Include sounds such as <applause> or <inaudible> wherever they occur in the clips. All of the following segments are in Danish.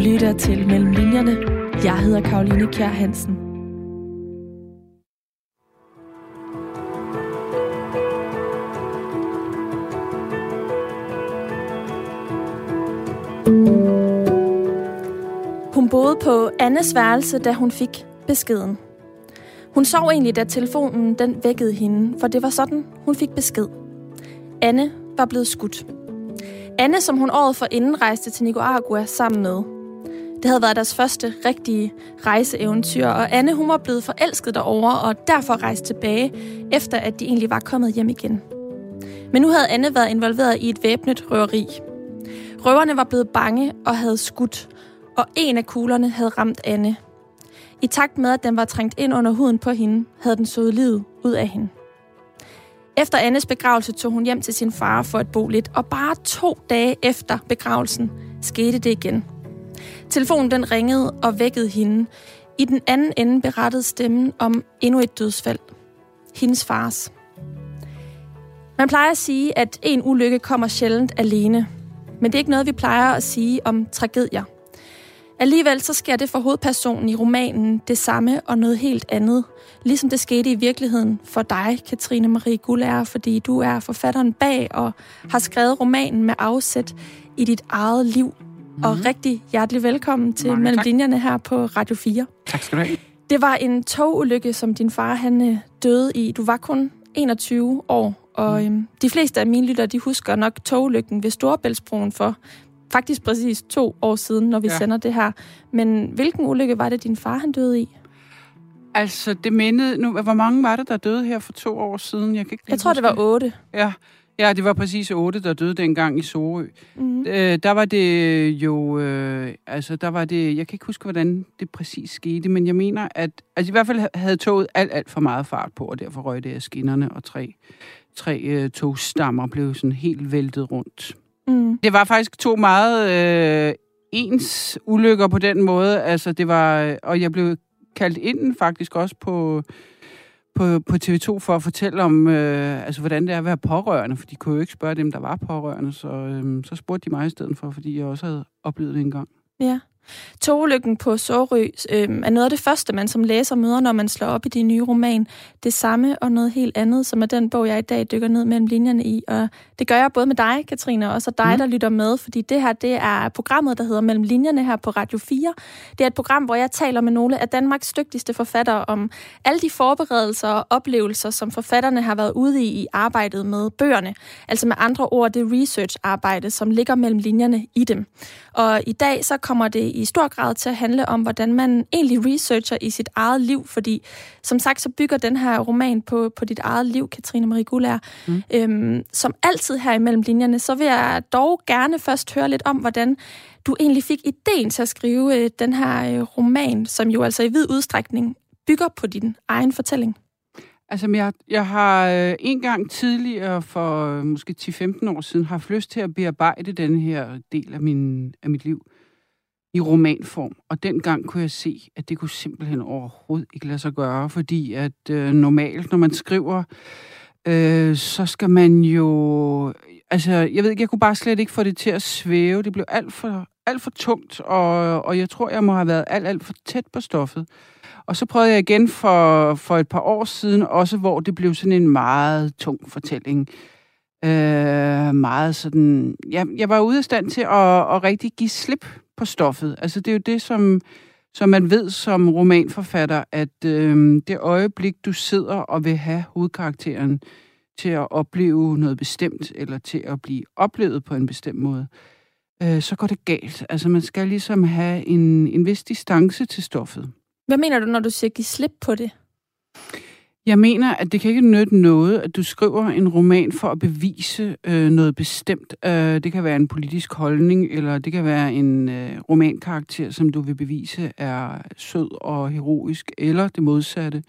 lytter til Mellem Linjerne. Jeg hedder Karoline Kjær Hansen. Hun boede på Annes værelse, da hun fik beskeden. Hun sov egentlig, da telefonen den vækkede hende, for det var sådan, hun fik besked. Anne var blevet skudt. Anne, som hun året for inden rejste til Nicaragua sammen med. Det havde været deres første rigtige rejseeventyr, og Anne hun var blevet forelsket derovre og derfor rejst tilbage, efter at de egentlig var kommet hjem igen. Men nu havde Anne været involveret i et væbnet røveri. Røverne var blevet bange og havde skudt, og en af kuglerne havde ramt Anne. I takt med, at den var trængt ind under huden på hende, havde den sået livet ud af hende. Efter Annes begravelse tog hun hjem til sin far for at bo lidt, og bare to dage efter begravelsen skete det igen. Telefonen den ringede og vækkede hende. I den anden ende berettede stemmen om endnu et dødsfald. Hendes fars. Man plejer at sige, at en ulykke kommer sjældent alene. Men det er ikke noget, vi plejer at sige om tragedier. Alligevel så sker det for hovedpersonen i romanen det samme og noget helt andet. Ligesom det skete i virkeligheden for dig, Katrine Marie Gullager, fordi du er forfatteren bag og har skrevet romanen med afsæt i dit eget liv. Mm. Og rigtig hjertelig velkommen til Mange Mellem Linjerne her på Radio 4. Tak skal du have. Det var en togulykke, som din far han øh, døde i. Du var kun 21 år, og mm. øhm, de fleste af mine lyttere, de husker nok togulykken ved Storebæltsbroen for faktisk præcis to år siden, når vi ja. sender det her. Men hvilken ulykke var det, din far han døde i? Altså, det mindede... Nu, hvor mange var det, der døde her for to år siden? Jeg, kan ikke jeg tror, det var otte. Ja. Ja, det var præcis otte, der døde dengang i Sorø. Mm-hmm. Øh, der var det jo... Øh, altså, der var det... Jeg kan ikke huske, hvordan det præcis skete, men jeg mener, at... Altså, i hvert fald havde toget alt, alt for meget fart på, og derfor røg det af skinnerne, og tre, tre øh, togstammer blev sådan helt væltet rundt. Mm. Det var faktisk to meget øh, ens ulykker på den måde. Altså, det var, og jeg blev kaldt ind faktisk også på, på, på TV2 for at fortælle om, øh, altså, hvordan det er at være pårørende, for de kunne jo ikke spørge dem, der var pårørende, så, øh, så spurgte de mig i stedet for, fordi jeg også havde oplevet det engang. Ja. Togulykken på Sårø øh, er noget af det første, man som læser møder, når man slår op i din nye roman. Det samme og noget helt andet, som er den bog, jeg i dag dykker ned mellem linjerne i. Og det gør jeg både med dig, Katrine, og også dig, mm. der lytter med, fordi det her det er programmet, der hedder Mellem Linjerne her på Radio 4. Det er et program, hvor jeg taler med nogle af Danmarks dygtigste forfattere om alle de forberedelser og oplevelser, som forfatterne har været ude i i arbejdet med bøgerne. Altså med andre ord, det research-arbejde, som ligger mellem linjerne i dem. Og i dag så kommer det i stor grad til at handle om, hvordan man egentlig researcher i sit eget liv, fordi som sagt, så bygger den her roman på, på dit eget liv, Katrine Marie Gullær. Mm. Øhm, som altid her imellem linjerne, så vil jeg dog gerne først høre lidt om, hvordan du egentlig fik ideen til at skrive øh, den her øh, roman, som jo altså i vid udstrækning bygger på din egen fortælling. Altså, jeg, jeg har øh, en gang tidligere, for øh, måske 10-15 år siden, haft lyst til at bearbejde den her del af, min, af mit liv i romanform. Og dengang kunne jeg se, at det kunne simpelthen overhovedet ikke lade sig gøre, fordi at øh, normalt, når man skriver, øh, så skal man jo... Altså, jeg ved ikke, jeg kunne bare slet ikke få det til at svæve. Det blev alt for, alt for tungt, og, og jeg tror, jeg må have været alt, alt for tæt på stoffet. Og så prøvede jeg igen for, for et par år siden, også hvor det blev sådan en meget tung fortælling. Øh, meget sådan... Ja, jeg var ude af stand til at, at rigtig give slip på stoffet. Altså det er jo det, som, som man ved som romanforfatter, at øh, det øjeblik, du sidder og vil have hovedkarakteren til at opleve noget bestemt, eller til at blive oplevet på en bestemt måde, øh, så går det galt. Altså man skal ligesom have en, en vis distance til stoffet. Hvad mener du, når du siger give slip på det? Jeg mener, at det kan ikke nytte noget, at du skriver en roman for at bevise øh, noget bestemt. Øh, det kan være en politisk holdning, eller det kan være en øh, romankarakter, som du vil bevise er sød og heroisk, eller det modsatte.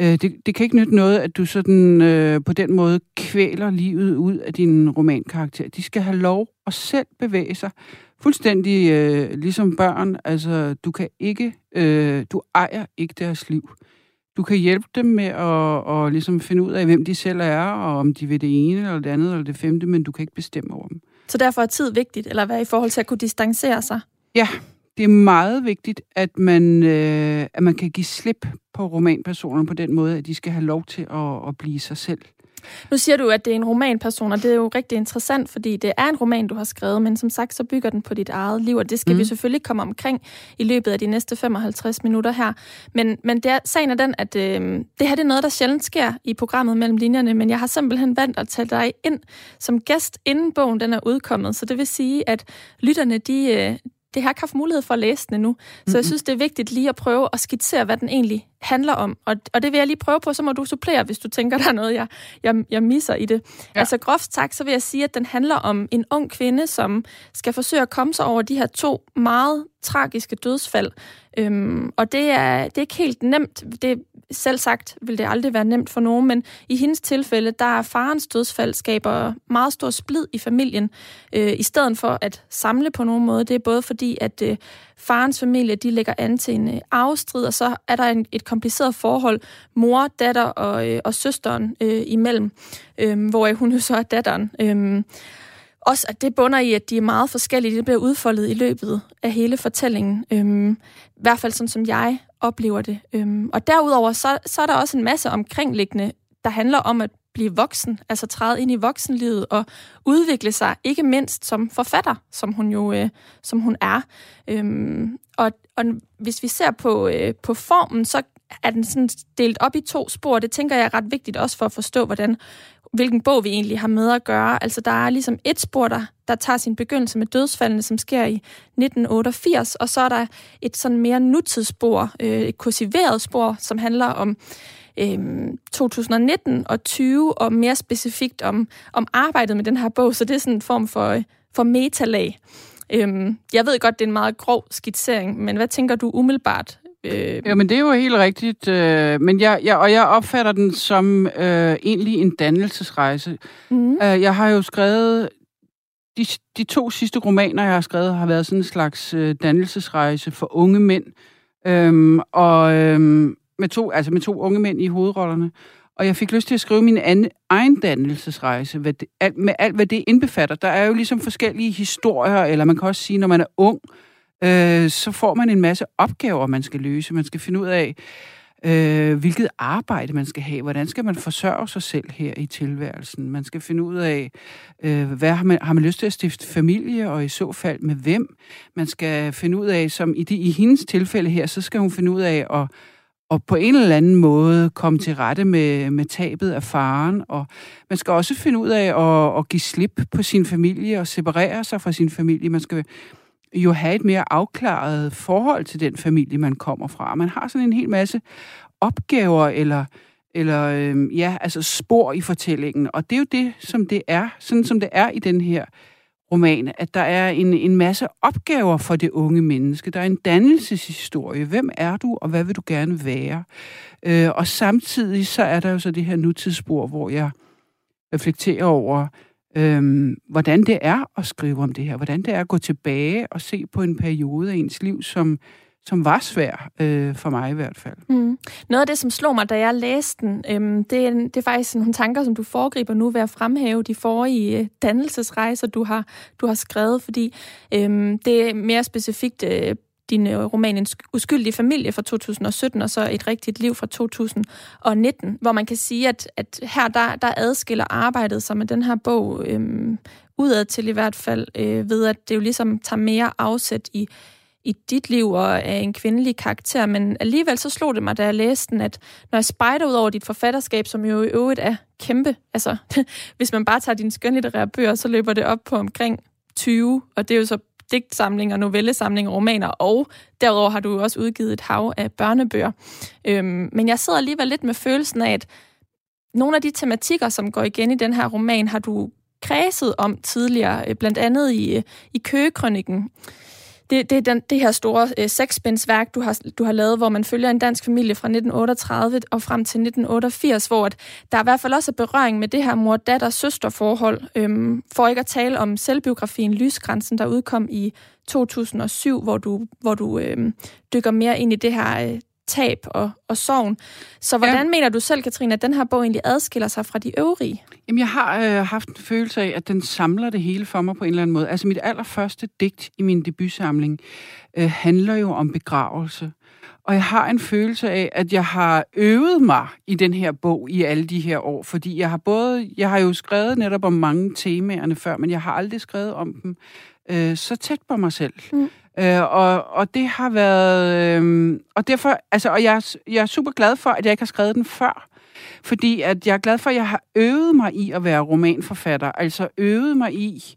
Øh, det, det kan ikke nytte noget, at du sådan øh, på den måde kvæler livet ud af din romankarakter. De skal have lov at selv bevæge sig fuldstændig øh, ligesom børn. Altså, du kan ikke, øh, du ejer ikke deres liv. Du kan hjælpe dem med at, at ligesom finde ud af, hvem de selv er, og om de vil det ene, eller det andet, eller det femte, men du kan ikke bestemme over dem. Så derfor er tid vigtigt, eller hvad i forhold til at kunne distancere sig? Ja, det er meget vigtigt, at man, øh, at man kan give slip på romanpersonerne på den måde, at de skal have lov til at, at blive sig selv. Nu siger du, at det er en romanperson, og det er jo rigtig interessant, fordi det er en roman, du har skrevet, men som sagt, så bygger den på dit eget liv, og det skal mm. vi selvfølgelig komme omkring i løbet af de næste 55 minutter her. Men, men det er, sagen er den, at øh, det her det er noget, der sjældent sker i programmet mellem linjerne, men jeg har simpelthen valgt at tage dig ind som gæst, inden bogen den er udkommet. Så det vil sige, at lytterne, de, øh, det har ikke haft mulighed for at læse den endnu. Så mm-hmm. jeg synes, det er vigtigt lige at prøve at skitsere, hvad den egentlig handler om. Og, og det vil jeg lige prøve på, så må du supplere, hvis du tænker, <laughs> der er noget, jeg, jeg, jeg misser i det. Ja. Altså groft sagt, så vil jeg sige, at den handler om en ung kvinde, som skal forsøge at komme sig over de her to meget tragiske dødsfald. Øhm, og det er, det er ikke helt nemt. Det, selv sagt vil det aldrig være nemt for nogen, men i hendes tilfælde, der er farens dødsfald skaber meget stor splid i familien, øh, i stedet for at samle på nogen måde. Det er både fordi, at øh, farens familie, de lægger an til en øh, afstrid, og så er der en, et kompliceret forhold mor, datter og, øh, og søsteren øh, imellem, øh, hvor hun jo så er datteren. Øh, også at det bunder i, at de er meget forskellige. Det bliver udfoldet i løbet af hele fortællingen. Øhm, I hvert fald sådan, som jeg oplever det. Øhm, og derudover, så, så er der også en masse omkringliggende, der handler om at blive voksen, altså træde ind i voksenlivet og udvikle sig, ikke mindst som forfatter, som hun jo øh, som hun er. Øhm, og, og hvis vi ser på, øh, på formen, så er den sådan delt op i to spor. Det tænker jeg er ret vigtigt også for at forstå, hvordan hvilken bog vi egentlig har med at gøre. Altså, der er ligesom et spor, der, der tager sin begyndelse med dødsfaldene, som sker i 1988, og så er der et sådan mere nutidsspor, øh, et kursiveret spor, som handler om øh, 2019 og 20, og mere specifikt om, om arbejdet med den her bog, så det er sådan en form for, øh, for metalag. Øhm, jeg ved godt, det er en meget grov skitsering, men hvad tænker du umiddelbart Øh... Ja, men det er jo helt rigtigt. Øh, men jeg, jeg, og jeg opfatter den som øh, egentlig en dannelsesrejse. Mm. Øh, jeg har jo skrevet... De, de to sidste romaner, jeg har skrevet, har været sådan en slags øh, dannelsesrejse for unge mænd. Øhm, og øhm, med, to, altså med to unge mænd i hovedrollerne. Og jeg fik lyst til at skrive min anden, egen dannelsesrejse hvad det, alt, med alt, hvad det indbefatter. Der er jo ligesom forskellige historier, eller man kan også sige, når man er ung, øh, øh, så får man en masse opgaver, man skal løse. Man skal finde ud af, øh, hvilket arbejde man skal have. Hvordan skal man forsørge sig selv her i tilværelsen? Man skal finde ud af, øh, hvad har man, har man lyst til at stifte familie, og i så fald med hvem? Man skal finde ud af, som i, de, i hendes tilfælde her, så skal hun finde ud af at og på en eller anden måde komme til rette med, med tabet af faren. Og man skal også finde ud af at, at give slip på sin familie og separere sig fra sin familie. Man skal jo have et mere afklaret forhold til den familie, man kommer fra. Man har sådan en hel masse opgaver eller, eller øh, ja, altså spor i fortællingen, og det er jo det, som det er, sådan som det er i den her roman, at der er en, en masse opgaver for det unge menneske. Der er en dannelseshistorie. Hvem er du, og hvad vil du gerne være? Øh, og samtidig så er der jo så det her nutidsspor, hvor jeg reflekterer over, øhm, hvordan det er at skrive om det her, hvordan det er at gå tilbage og se på en periode af ens liv, som, som var svær, øh, for mig i hvert fald. Mm. Noget af det, som slog mig, da jeg læste den, øhm, det, er, det er faktisk nogle tanker, som du foregriber nu ved at fremhæve de forrige øh, dannelsesrejser, du har, du har skrevet, fordi øhm, det er mere specifikt øh, din øh, roman En uskyldig familie fra 2017, og så Et rigtigt liv fra 2019, hvor man kan sige, at, at her der, der adskiller arbejdet sig med den her bog øhm, udad til i hvert fald, øh, ved at det jo ligesom tager mere afsæt i, i dit liv og af en kvindelig karakter, men alligevel så slog det mig, da jeg læste den, at når jeg spejder ud over dit forfatterskab, som jo i øvrigt er kæmpe, altså <laughs> hvis man bare tager dine skønlitterære bøger, så løber det op på omkring 20, og det er jo så digtsamlinger, novellesamlinger, romaner, og derudover har du også udgivet et hav af børnebøger. Øhm, men jeg sidder alligevel lidt med følelsen af, at nogle af de tematikker, som går igen i den her roman, har du kredset om tidligere, øh, blandt andet i, øh, i Køgekrønningen det, det er den, det her store øh, seksbindsværk, du har, du har lavet, hvor man følger en dansk familie fra 1938 og frem til 1988, hvor at der er i hvert fald også berøring med det her mor-datter-søster-forhold, øhm, for ikke at tale om selvbiografien Lysgrænsen, der udkom i 2007, hvor du, hvor du øhm, dykker mere ind i det her, øh, tab og, og sorgen. Så hvordan ja. mener du selv, Katrine, at den her bog egentlig adskiller sig fra de øvrige? Jamen, jeg har øh, haft en følelse af, at den samler det hele for mig på en eller anden måde. Altså, mit allerførste digt i min debutsamling øh, handler jo om begravelse. Og jeg har en følelse af, at jeg har øvet mig i den her bog i alle de her år, fordi jeg har både, jeg har jo skrevet netop om mange temaerne før, men jeg har aldrig skrevet om dem øh, så tæt på mig selv. Mm. Øh, og, og det har været... Øh, og derfor... Altså, og jeg, jeg er super glad for, at jeg ikke har skrevet den før. Fordi at jeg er glad for, at jeg har øvet mig i at være romanforfatter. Altså øvet mig i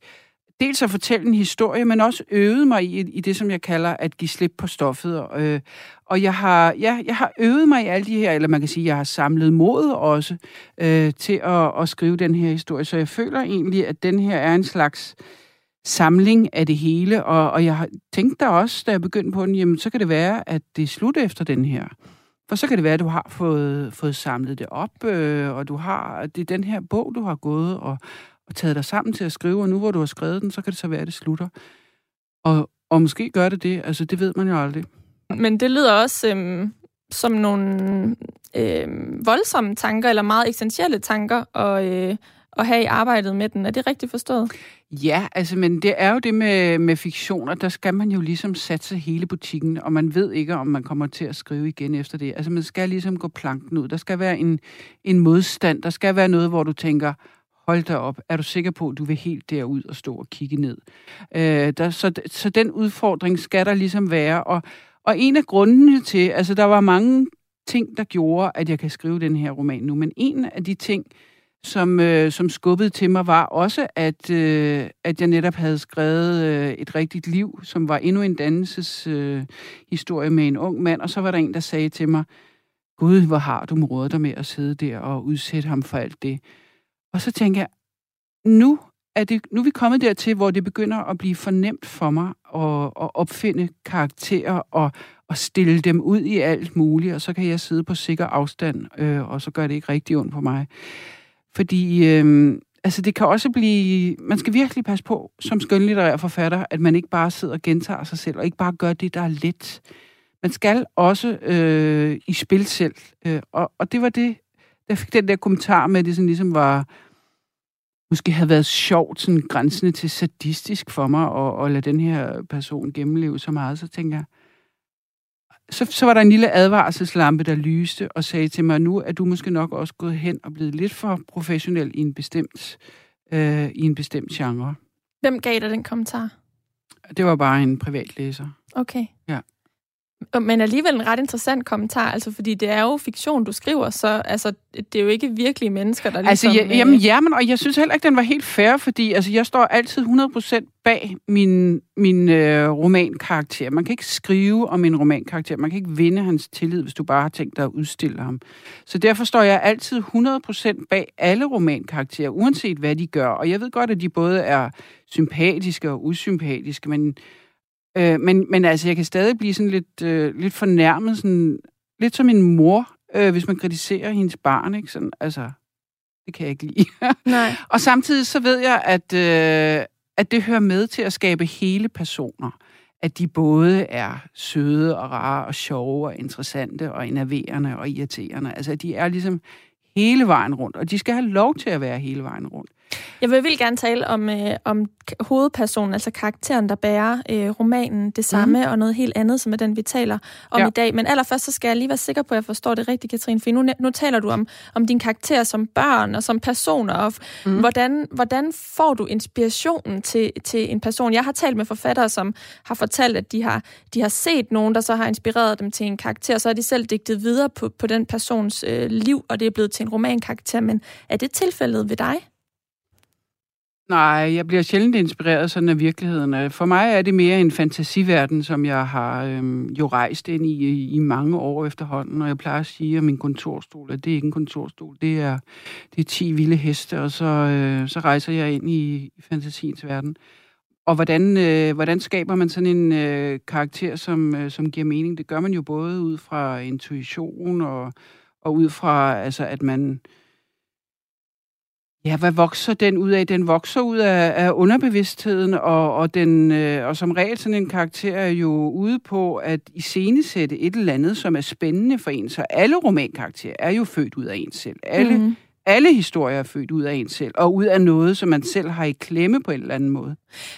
dels at fortælle en historie, men også øvet mig i, i det, som jeg kalder at give slip på stoffet. Øh, og jeg har, ja, jeg har øvet mig i alle de her, eller man kan sige, jeg har samlet mod også øh, til at, at skrive den her historie. Så jeg føler egentlig, at den her er en slags samling af det hele, og, og jeg tænkte da også, da jeg begyndte på den, jamen så kan det være, at det er slut efter den her. For så kan det være, at du har fået, fået samlet det op, øh, og du har, det er den her bog, du har gået og, og taget dig sammen til at skrive, og nu hvor du har skrevet den, så kan det så være, at det slutter. Og, og måske gør det det, altså det ved man jo aldrig. Men det lyder også øhm, som nogle øh, voldsomme tanker, eller meget eksistentielle tanker, og, øh, at have i arbejdet med den. Er det rigtigt forstået? Ja, altså, men det er jo det med, med fiktioner, der skal man jo ligesom satse hele butikken, og man ved ikke, om man kommer til at skrive igen efter det. Altså, man skal ligesom gå planken ud. Der skal være en, en modstand. Der skal være noget, hvor du tænker, hold da op, er du sikker på, at du vil helt derud og stå og kigge ned? Øh, der, så, så den udfordring skal der ligesom være, og, og en af grundene til, altså der var mange ting, der gjorde, at jeg kan skrive den her roman nu, men en af de ting, som, øh, som skubbede til mig, var også, at, øh, at jeg netop havde skrevet øh, et rigtigt liv, som var endnu en dannelseshistorie øh, historie med en ung mand, og så var der en, der sagde til mig, Gud, hvor har du modet dig med at sidde der og udsætte ham for alt det. Og så tænker jeg, nu er, det, nu er vi kommet dertil, hvor det begynder at blive fornemt for mig at, at opfinde karakterer og, og stille dem ud i alt muligt, og så kan jeg sidde på sikker afstand, øh, og så gør det ikke rigtig ondt på mig. Fordi øh, altså det kan også blive... Man skal virkelig passe på som skønlitterær forfatter, at man ikke bare sidder og gentager sig selv, og ikke bare gør det, der er let. Man skal også øh, i spil selv. Øh, og, og det var det, jeg fik den der kommentar med, at det sådan ligesom var måske havde været sjovt, sådan grænsende til sadistisk for mig, at, at lade den her person gennemleve så meget, så tænker jeg, så, så var der en lille advarselslampe, der lyste og sagde til mig, nu er du måske nok også gået hen og blevet lidt for professionel i en bestemt, øh, i en bestemt genre. Hvem gav dig den kommentar? Det var bare en privatlæser. Okay. Ja. Men alligevel en ret interessant kommentar, altså fordi det er jo fiktion, du skriver, så altså, det er jo ikke virkelige mennesker, der altså, ligesom... Altså, jamen, jamen, og jeg synes heller ikke, den var helt fair, fordi altså, jeg står altid 100% bag min, min øh, romankarakter. Man kan ikke skrive om en romankarakter, man kan ikke vinde hans tillid, hvis du bare har tænkt dig at udstille ham. Så derfor står jeg altid 100% bag alle romankarakterer, uanset hvad de gør. Og jeg ved godt, at de både er sympatiske og usympatiske, men Øh, men, men altså, jeg kan stadig blive sådan lidt, øh, lidt fornærmet, sådan, lidt som en mor, øh, hvis man kritiserer hendes barn, ikke? Sådan, altså, det kan jeg ikke lide. <laughs> Nej. og samtidig så ved jeg, at, øh, at det hører med til at skabe hele personer. At de både er søde og rare og sjove og interessante og enerverende og irriterende. Altså, at de er ligesom hele vejen rundt, og de skal have lov til at være hele vejen rundt. Jeg vil vildt gerne tale om, øh, om hovedpersonen, altså karakteren, der bærer øh, romanen, det samme, mm. og noget helt andet, som er den, vi taler om ja. i dag. Men allerførst, så skal jeg lige være sikker på, at jeg forstår det rigtigt, Katrine, for nu, nu taler du om, om din karakter som børn og som personer, og mm. hvordan, hvordan får du inspirationen til, til en person? Jeg har talt med forfattere, som har fortalt, at de har, de har set nogen, der så har inspireret dem til en karakter, og så har de selv digtet videre på, på den persons øh, liv, og det er blevet til en romankarakter. Men er det tilfældet ved dig? Nej, jeg bliver sjældent inspireret sådan af virkeligheden. Øh, for mig er det mere en fantasiverden, som jeg har øhm, jo rejst ind i, i mange år efterhånden. Og jeg plejer at sige, at min kontorstol, at det er ikke en kontorstol, det er, det er 10 vilde heste, og så, øh, så rejser jeg ind i, i fantasiens verden. Og hvordan, øh, hvordan skaber man sådan en øh, karakter, som, øh, som giver mening? Det gør man jo både ud fra intuition og, og ud fra, altså, at man Ja, hvad vokser den ud af? Den vokser ud af, af underbevidstheden, og, og, den, øh, og som regel sådan en karakter er jo ude på at iscenesætte et eller andet, som er spændende for en. Så alle romankarakterer er jo født ud af en selv. Alle mm alle historier er født ud af en selv, og ud af noget, som man selv har i klemme på en eller anden måde.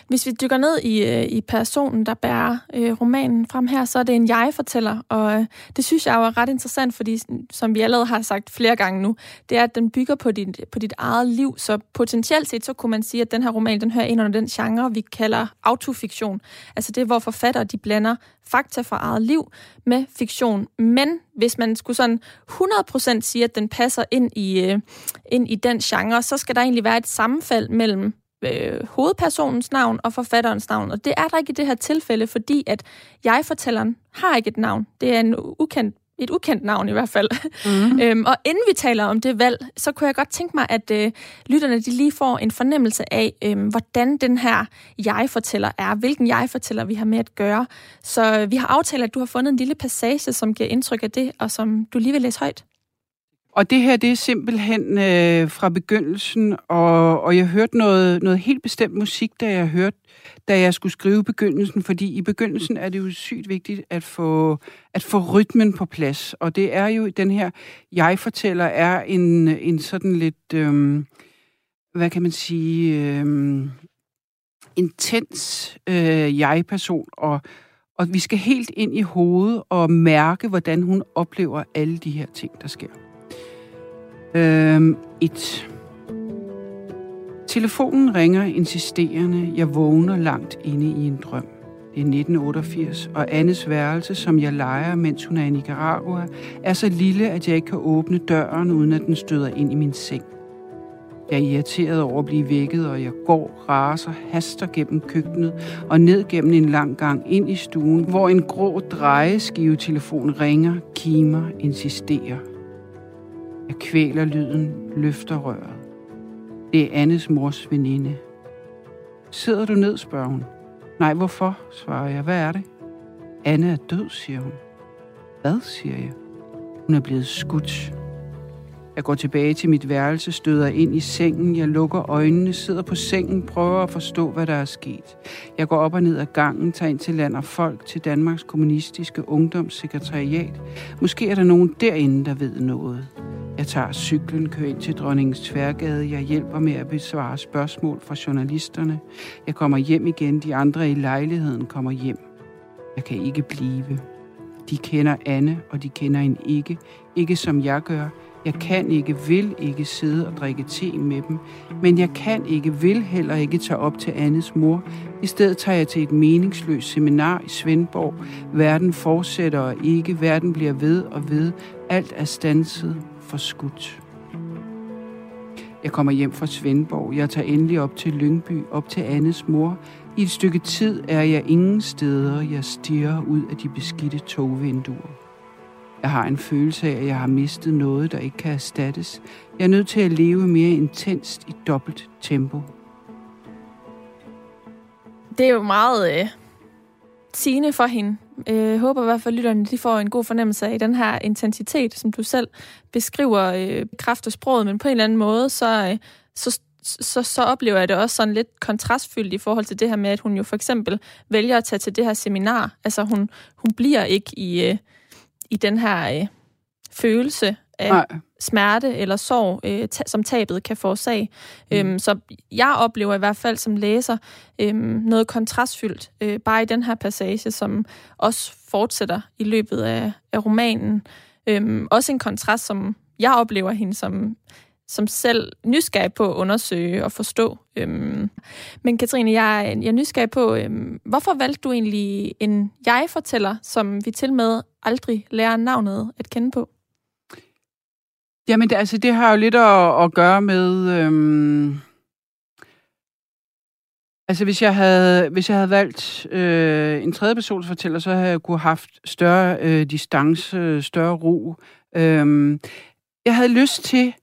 Hvis vi dykker ned i, øh, i personen, der bærer øh, romanen frem her, så er det en jeg-fortæller, og øh, det synes jeg jo er ret interessant, fordi som vi allerede har sagt flere gange nu, det er, at den bygger på dit, på dit eget liv, så potentielt set, så kunne man sige, at den her roman, den hører ind under den genre, vi kalder autofiktion. Altså det, hvor forfattere, de blander fakta fra eget liv med fiktion. Men hvis man skulle sådan 100% sige, at den passer ind i, øh, ind i den genre, så skal der egentlig være et sammenfald mellem øh, hovedpersonens navn og forfatterens navn. Og det er der ikke i det her tilfælde, fordi at jeg-fortælleren har ikke et navn. Det er en ukendt et ukendt navn i hvert fald. Mm. <laughs> øhm, og inden vi taler om det valg, så kunne jeg godt tænke mig, at øh, lytterne de lige får en fornemmelse af, øh, hvordan den her jeg-fortæller er, hvilken jeg-fortæller vi har med at gøre. Så øh, vi har aftalt, at du har fundet en lille passage, som giver indtryk af det, og som du lige vil læse højt. Og det her, det er simpelthen øh, fra begyndelsen, og, og jeg hørte noget, noget helt bestemt musik, da jeg hørte, da jeg skulle skrive begyndelsen, fordi i begyndelsen er det jo sygt vigtigt at få, at få rytmen på plads, og det er jo den her, jeg fortæller, er en, en sådan lidt, øh, hvad kan man sige, øh, intens øh, jeg-person, og, og vi skal helt ind i hovedet og mærke, hvordan hun oplever alle de her ting, der sker. Øhm, et. Telefonen ringer insisterende. Jeg vågner langt inde i en drøm. Det er 1988, og Annes værelse, som jeg leger, mens hun er i Nicaragua, er så lille, at jeg ikke kan åbne døren, uden at den støder ind i min seng. Jeg er irriteret over at blive vækket, og jeg går, raser, haster gennem køkkenet og ned gennem en lang gang ind i stuen, hvor en grå drejeskivetelefon ringer, kimer, insisterer. Jeg kvæler lyden, løfter røret. Det er Annes mors veninde. Sidder du ned, spørger hun. Nej, hvorfor, svarer jeg. Hvad er det? Anne er død, siger hun. Hvad, siger jeg. Hun er blevet skudt. Jeg går tilbage til mit værelse, støder ind i sengen, jeg lukker øjnene, sidder på sengen, prøver at forstå, hvad der er sket. Jeg går op og ned ad gangen, tager ind til land og folk, til Danmarks Kommunistiske Ungdomssekretariat. Måske er der nogen derinde, der ved noget. Jeg tager cyklen, kører ind til Dronningens Tværgade. Jeg hjælper med at besvare spørgsmål fra journalisterne. Jeg kommer hjem igen. De andre i lejligheden kommer hjem. Jeg kan ikke blive. De kender Anne, og de kender hende ikke. Ikke som jeg gør. Jeg kan ikke, vil ikke sidde og drikke te med dem. Men jeg kan ikke, vil heller ikke tage op til Annes mor. I stedet tager jeg til et meningsløst seminar i Svendborg. Verden fortsætter og ikke. Verden bliver ved og ved. Alt er stanset forskudt. Jeg kommer hjem fra Svendborg. Jeg tager endelig op til Lyngby, op til Annes mor. I et stykke tid er jeg ingen steder. Jeg stiger ud af de beskidte togvinduer. Jeg har en følelse af, at jeg har mistet noget, der ikke kan erstattes. Jeg er nødt til at leve mere intenst i dobbelt tempo. Det er jo meget øh, sigende for hende. Jeg øh, håber i hvert fald, at lytterne de får en god fornemmelse af den her intensitet, som du selv beskriver øh, kraft og sproget, men på en eller anden måde, så, øh, så, så, så oplever jeg det også sådan lidt kontrastfyldt i forhold til det her med, at hun jo for eksempel vælger at tage til det her seminar. Altså hun, hun bliver ikke i, øh, i den her øh, følelse af Nej smerte eller sorg, øh, ta- som tabet kan forårsage. Mm. Øhm, så jeg oplever i hvert fald som læser øh, noget kontrastfyldt, øh, bare i den her passage, som også fortsætter i løbet af, af romanen. Øhm, også en kontrast, som jeg oplever hende som som selv nysgerrig på at undersøge og forstå. Øhm, men Katrine, jeg, jeg er nysgerrig på, øhm, hvorfor valgte du egentlig en jeg-fortæller, som vi til med aldrig lærer navnet at kende på? Jamen, det, altså, det har jo lidt at, at gøre med... Øhm, altså, hvis jeg havde, hvis jeg havde valgt øh, en tredje persons fortæller, så havde jeg kunne haft større øh, distance, øh, større ro. Øhm, jeg havde lyst til...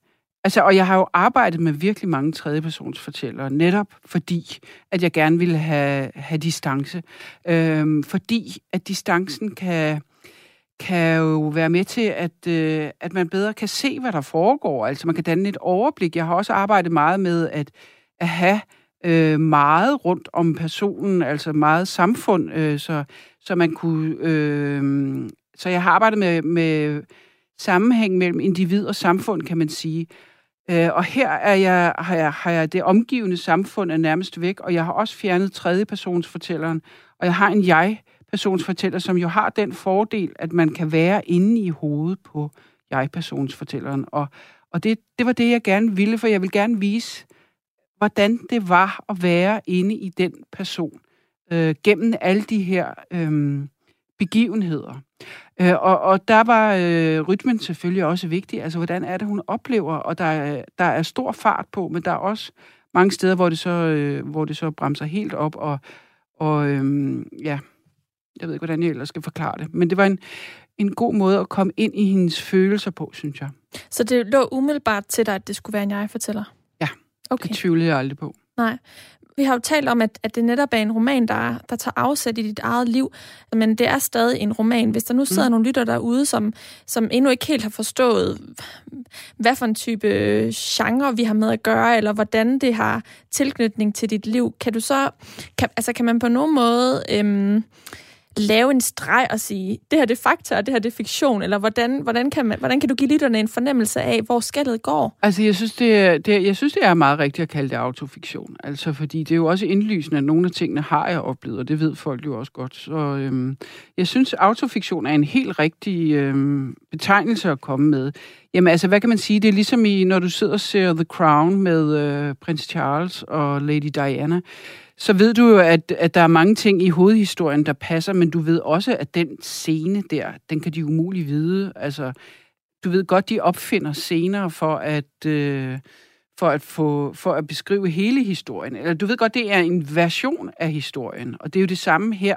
Altså, og jeg har jo arbejdet med virkelig mange tredjepersonsfortællere, netop fordi, at jeg gerne ville have, have distance. Øhm, fordi, at distancen kan kan jo være med til, at, øh, at man bedre kan se, hvad der foregår. Altså man kan danne et overblik. Jeg har også arbejdet meget med at, at have øh, meget rundt om personen, altså meget samfund, øh, så, så man kunne... Øh, så jeg har arbejdet med, med sammenhæng mellem individ og samfund, kan man sige. Øh, og her er jeg, har, jeg, har jeg det omgivende samfund er nærmest væk, og jeg har også fjernet tredjepersonsfortælleren, og jeg har en jeg jeg-personsfortæller, som jo har den fordel, at man kan være inde i hovedet på jeg-personsfortælleren. Og, og det, det var det, jeg gerne ville, for jeg vil gerne vise, hvordan det var at være inde i den person øh, gennem alle de her øh, begivenheder. Øh, og, og der var øh, rytmen selvfølgelig også vigtig. Altså, hvordan er det, hun oplever? Og der, der er stor fart på, men der er også mange steder, hvor det så, øh, hvor det så bremser helt op. Og, og øh, ja, jeg ved ikke, hvordan jeg ellers skal forklare det. Men det var en, en god måde at komme ind i hendes følelser på, synes jeg. Så det lå umiddelbart til dig, at det skulle være en jeg-fortæller? Ja, okay. det tvivlede jeg aldrig på. Nej. Vi har jo talt om, at, at det netop er en roman, der, der tager afsæt i dit eget liv, men det er stadig en roman. Hvis der nu sidder mm. nogle lytter derude, som, som endnu ikke helt har forstået, hvad for en type genre vi har med at gøre, eller hvordan det har tilknytning til dit liv, kan du så, kan, altså kan man på nogen måde øhm, lave en streg og sige, det her det er fakta, og det her det er fiktion, eller hvordan, hvordan, kan, man, hvordan kan du give lytterne en fornemmelse af, hvor skallet går? Altså, jeg synes, det er, det jeg synes, det er meget rigtigt at kalde det autofiktion. Altså, fordi det er jo også indlysende, at nogle af tingene har jeg oplevet, og det ved folk jo også godt. Så øhm, jeg synes, autofiktion er en helt rigtig øhm, betegnelse at komme med. Jamen altså, hvad kan man sige? Det er ligesom i, når du sidder og ser The Crown med øh, prins Charles og Lady Diana så ved du jo, at, at der er mange ting i hovedhistorien, der passer, men du ved også, at den scene der, den kan de umuligt vide. Altså, du ved godt, de opfinder scener for at, øh, for at, få, for at beskrive hele historien. Eller du ved godt, det er en version af historien, og det er jo det samme her.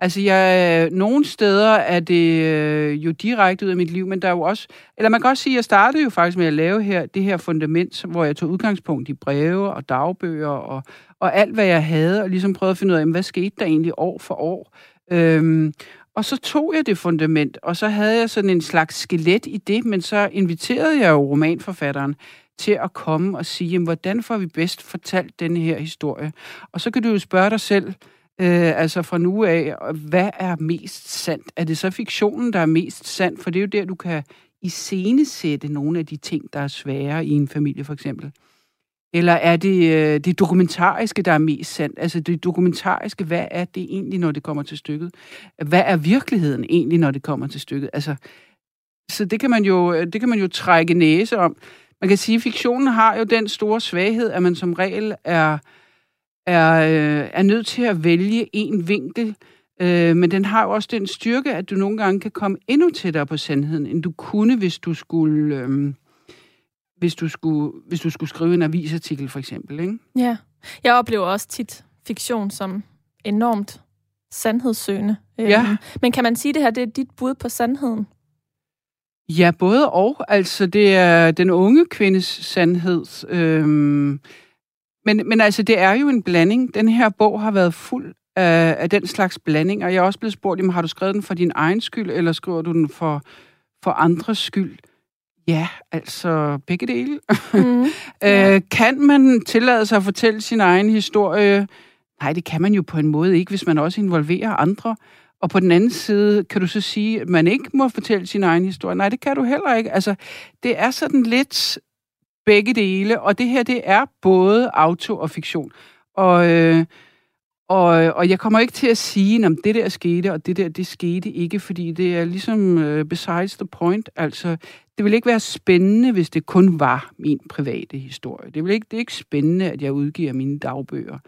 Altså, jeg, øh, nogle steder er det øh, jo direkte ud af mit liv, men der er jo også... Eller man kan også sige, at jeg startede jo faktisk med at lave her, det her fundament, hvor jeg tog udgangspunkt i breve og dagbøger og, og alt, hvad jeg havde, og ligesom prøvede at finde ud af, hvad skete der egentlig år for år. Øhm, og så tog jeg det fundament, og så havde jeg sådan en slags skelet i det, men så inviterede jeg jo romanforfatteren til at komme og sige, jamen, hvordan får vi bedst fortalt denne her historie? Og så kan du jo spørge dig selv, øh, altså fra nu af, hvad er mest sandt? Er det så fiktionen, der er mest sand? For det er jo der, du kan iscenesætte nogle af de ting, der er svære i en familie, for eksempel. Eller er det øh, det dokumentariske, der er mest sandt? Altså det dokumentariske, hvad er det egentlig, når det kommer til stykket? Hvad er virkeligheden egentlig, når det kommer til stykket? Altså, så det kan man jo, øh, det kan man jo trække næse om. Man kan sige, at fiktionen har jo den store svaghed, at man som regel er, er, øh, er nødt til at vælge en vinkel, øh, men den har jo også den styrke, at du nogle gange kan komme endnu tættere på sandheden, end du kunne, hvis du skulle... Øh, hvis du skulle, hvis du skulle skrive en avisartikel, for eksempel. Ikke? Ja. Jeg oplever også tit fiktion som enormt sandhedssøgende. Ja. Øhm, men kan man sige, at det her det er dit bud på sandheden? Ja, både og. Altså, det er den unge kvindes sandhed. Øhm, men, men altså, det er jo en blanding. Den her bog har været fuld af, af den slags blanding, og jeg er også blevet spurgt, jamen, har du skrevet den for din egen skyld, eller skriver du den for, for andres skyld? Ja, altså begge dele. Mm, <laughs> øh, kan man tillade sig at fortælle sin egen historie? Nej, det kan man jo på en måde ikke, hvis man også involverer andre. Og på den anden side, kan du så sige, at man ikke må fortælle sin egen historie? Nej, det kan du heller ikke. Altså, det er sådan lidt begge dele, og det her, det er både auto og fiktion. Og, øh, og, og jeg kommer ikke til at sige, om det der skete, og det der, det skete ikke, fordi det er ligesom øh, besides the point. Altså, det ville ikke være spændende, hvis det kun var min private historie. Det, vil ikke, det er ikke spændende, at jeg udgiver mine dagbøger.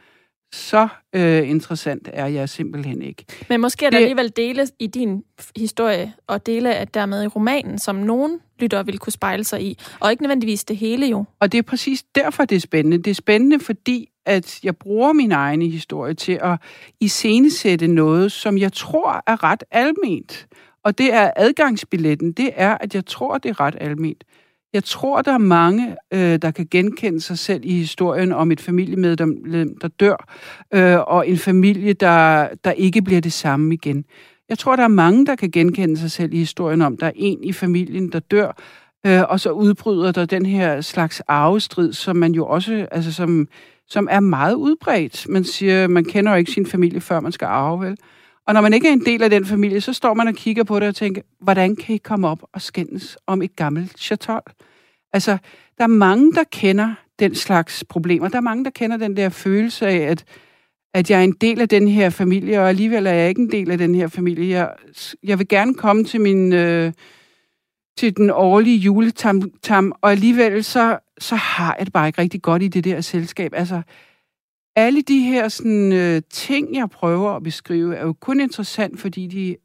Så øh, interessant er jeg simpelthen ikke. Men måske er der det, alligevel dele i din historie, og dele af dermed i romanen, som nogen lytter vil kunne spejle sig i, og ikke nødvendigvis det hele jo. Og det er præcis derfor, det er spændende. Det er spændende, fordi at jeg bruger min egen historie til at iscenesætte noget, som jeg tror er ret alment. Og det er adgangsbilletten, det er, at jeg tror, det er ret almindeligt. Jeg tror, der er mange, øh, der kan genkende sig selv i historien om et familiemedlem, der dør, øh, og en familie, der, der ikke bliver det samme igen. Jeg tror, der er mange, der kan genkende sig selv i historien om, der er en i familien, der dør, øh, og så udbryder der den her slags arvestrid, som man jo også, altså som, som er meget udbredt. Man siger, man kender jo ikke sin familie, før man skal arve, vel? Og når man ikke er en del af den familie, så står man og kigger på det og tænker, hvordan kan I komme op og skændes om et gammelt chatol? Altså, der er mange, der kender den slags problemer. Der er mange, der kender den der følelse af, at, at jeg er en del af den her familie, og alligevel er jeg ikke en del af den her familie. Jeg, jeg vil gerne komme til min... Øh, til den årlige juletam, tam, og alligevel så, så har jeg det bare ikke rigtig godt i det der selskab. Altså, alle de her sådan, øh, ting, jeg prøver at beskrive, er jo kun interessant, fordi de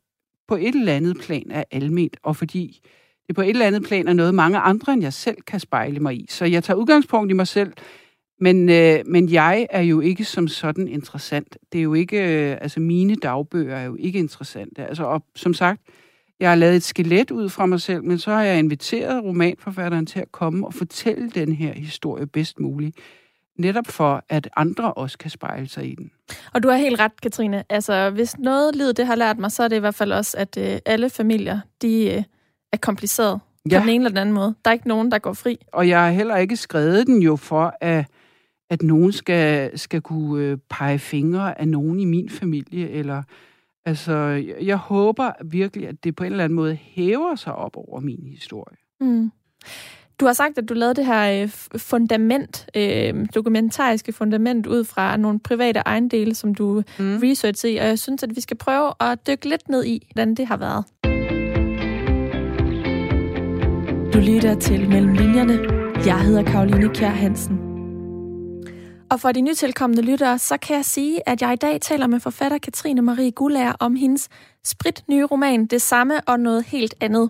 på et eller andet plan er alment, og fordi det på et eller andet plan er noget, mange andre end jeg selv kan spejle mig i. Så jeg tager udgangspunkt i mig selv, men, øh, men jeg er jo ikke som sådan interessant. Det er jo ikke, øh, altså mine dagbøger er jo ikke interessante. Altså, og som sagt, jeg har lavet et skelet ud fra mig selv, men så har jeg inviteret romanforfatteren til at komme og fortælle den her historie bedst muligt. Netop for, at andre også kan spejle sig i den. Og du har helt ret, Katrine. Altså, hvis noget livet det har lært mig, så er det i hvert fald også, at øh, alle familier, de øh, er kompliceret ja. på den ene eller den anden måde. Der er ikke nogen, der går fri. Og jeg har heller ikke skrevet den jo for, at, at nogen skal, skal kunne øh, pege fingre af nogen i min familie, eller Altså, jeg håber virkelig, at det på en eller anden måde hæver sig op over min historie. Mm. Du har sagt, at du lavede det her øh, fundament, øh, dokumentariske fundament, ud fra nogle private ejendele, som du mm. researchede i, og jeg synes, at vi skal prøve at dykke lidt ned i, hvordan det har været. Du lytter til Mellem Linjerne. Jeg hedder Karoline Kjær Hansen. Og for de nytilkommende lyttere, så kan jeg sige, at jeg i dag taler med forfatter Katrine Marie Gullager om hendes sprit nye roman, Det samme og noget helt andet.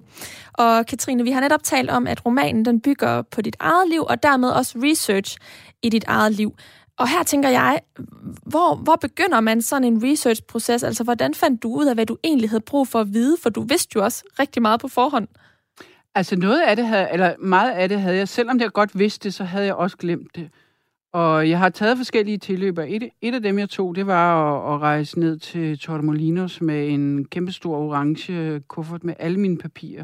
Og Katrine, vi har netop talt om, at romanen den bygger på dit eget liv, og dermed også research i dit eget liv. Og her tænker jeg, hvor, hvor begynder man sådan en research-proces? Altså, hvordan fandt du ud af, hvad du egentlig havde brug for at vide? For du vidste jo også rigtig meget på forhånd. Altså, noget af det havde, eller meget af det havde jeg, selvom jeg godt vidste det, så havde jeg også glemt det. Og jeg har taget forskellige tilløb, og et, et af dem, jeg tog, det var at, at rejse ned til Torremolinos med en kæmpestor orange kuffert med alle mine papirer,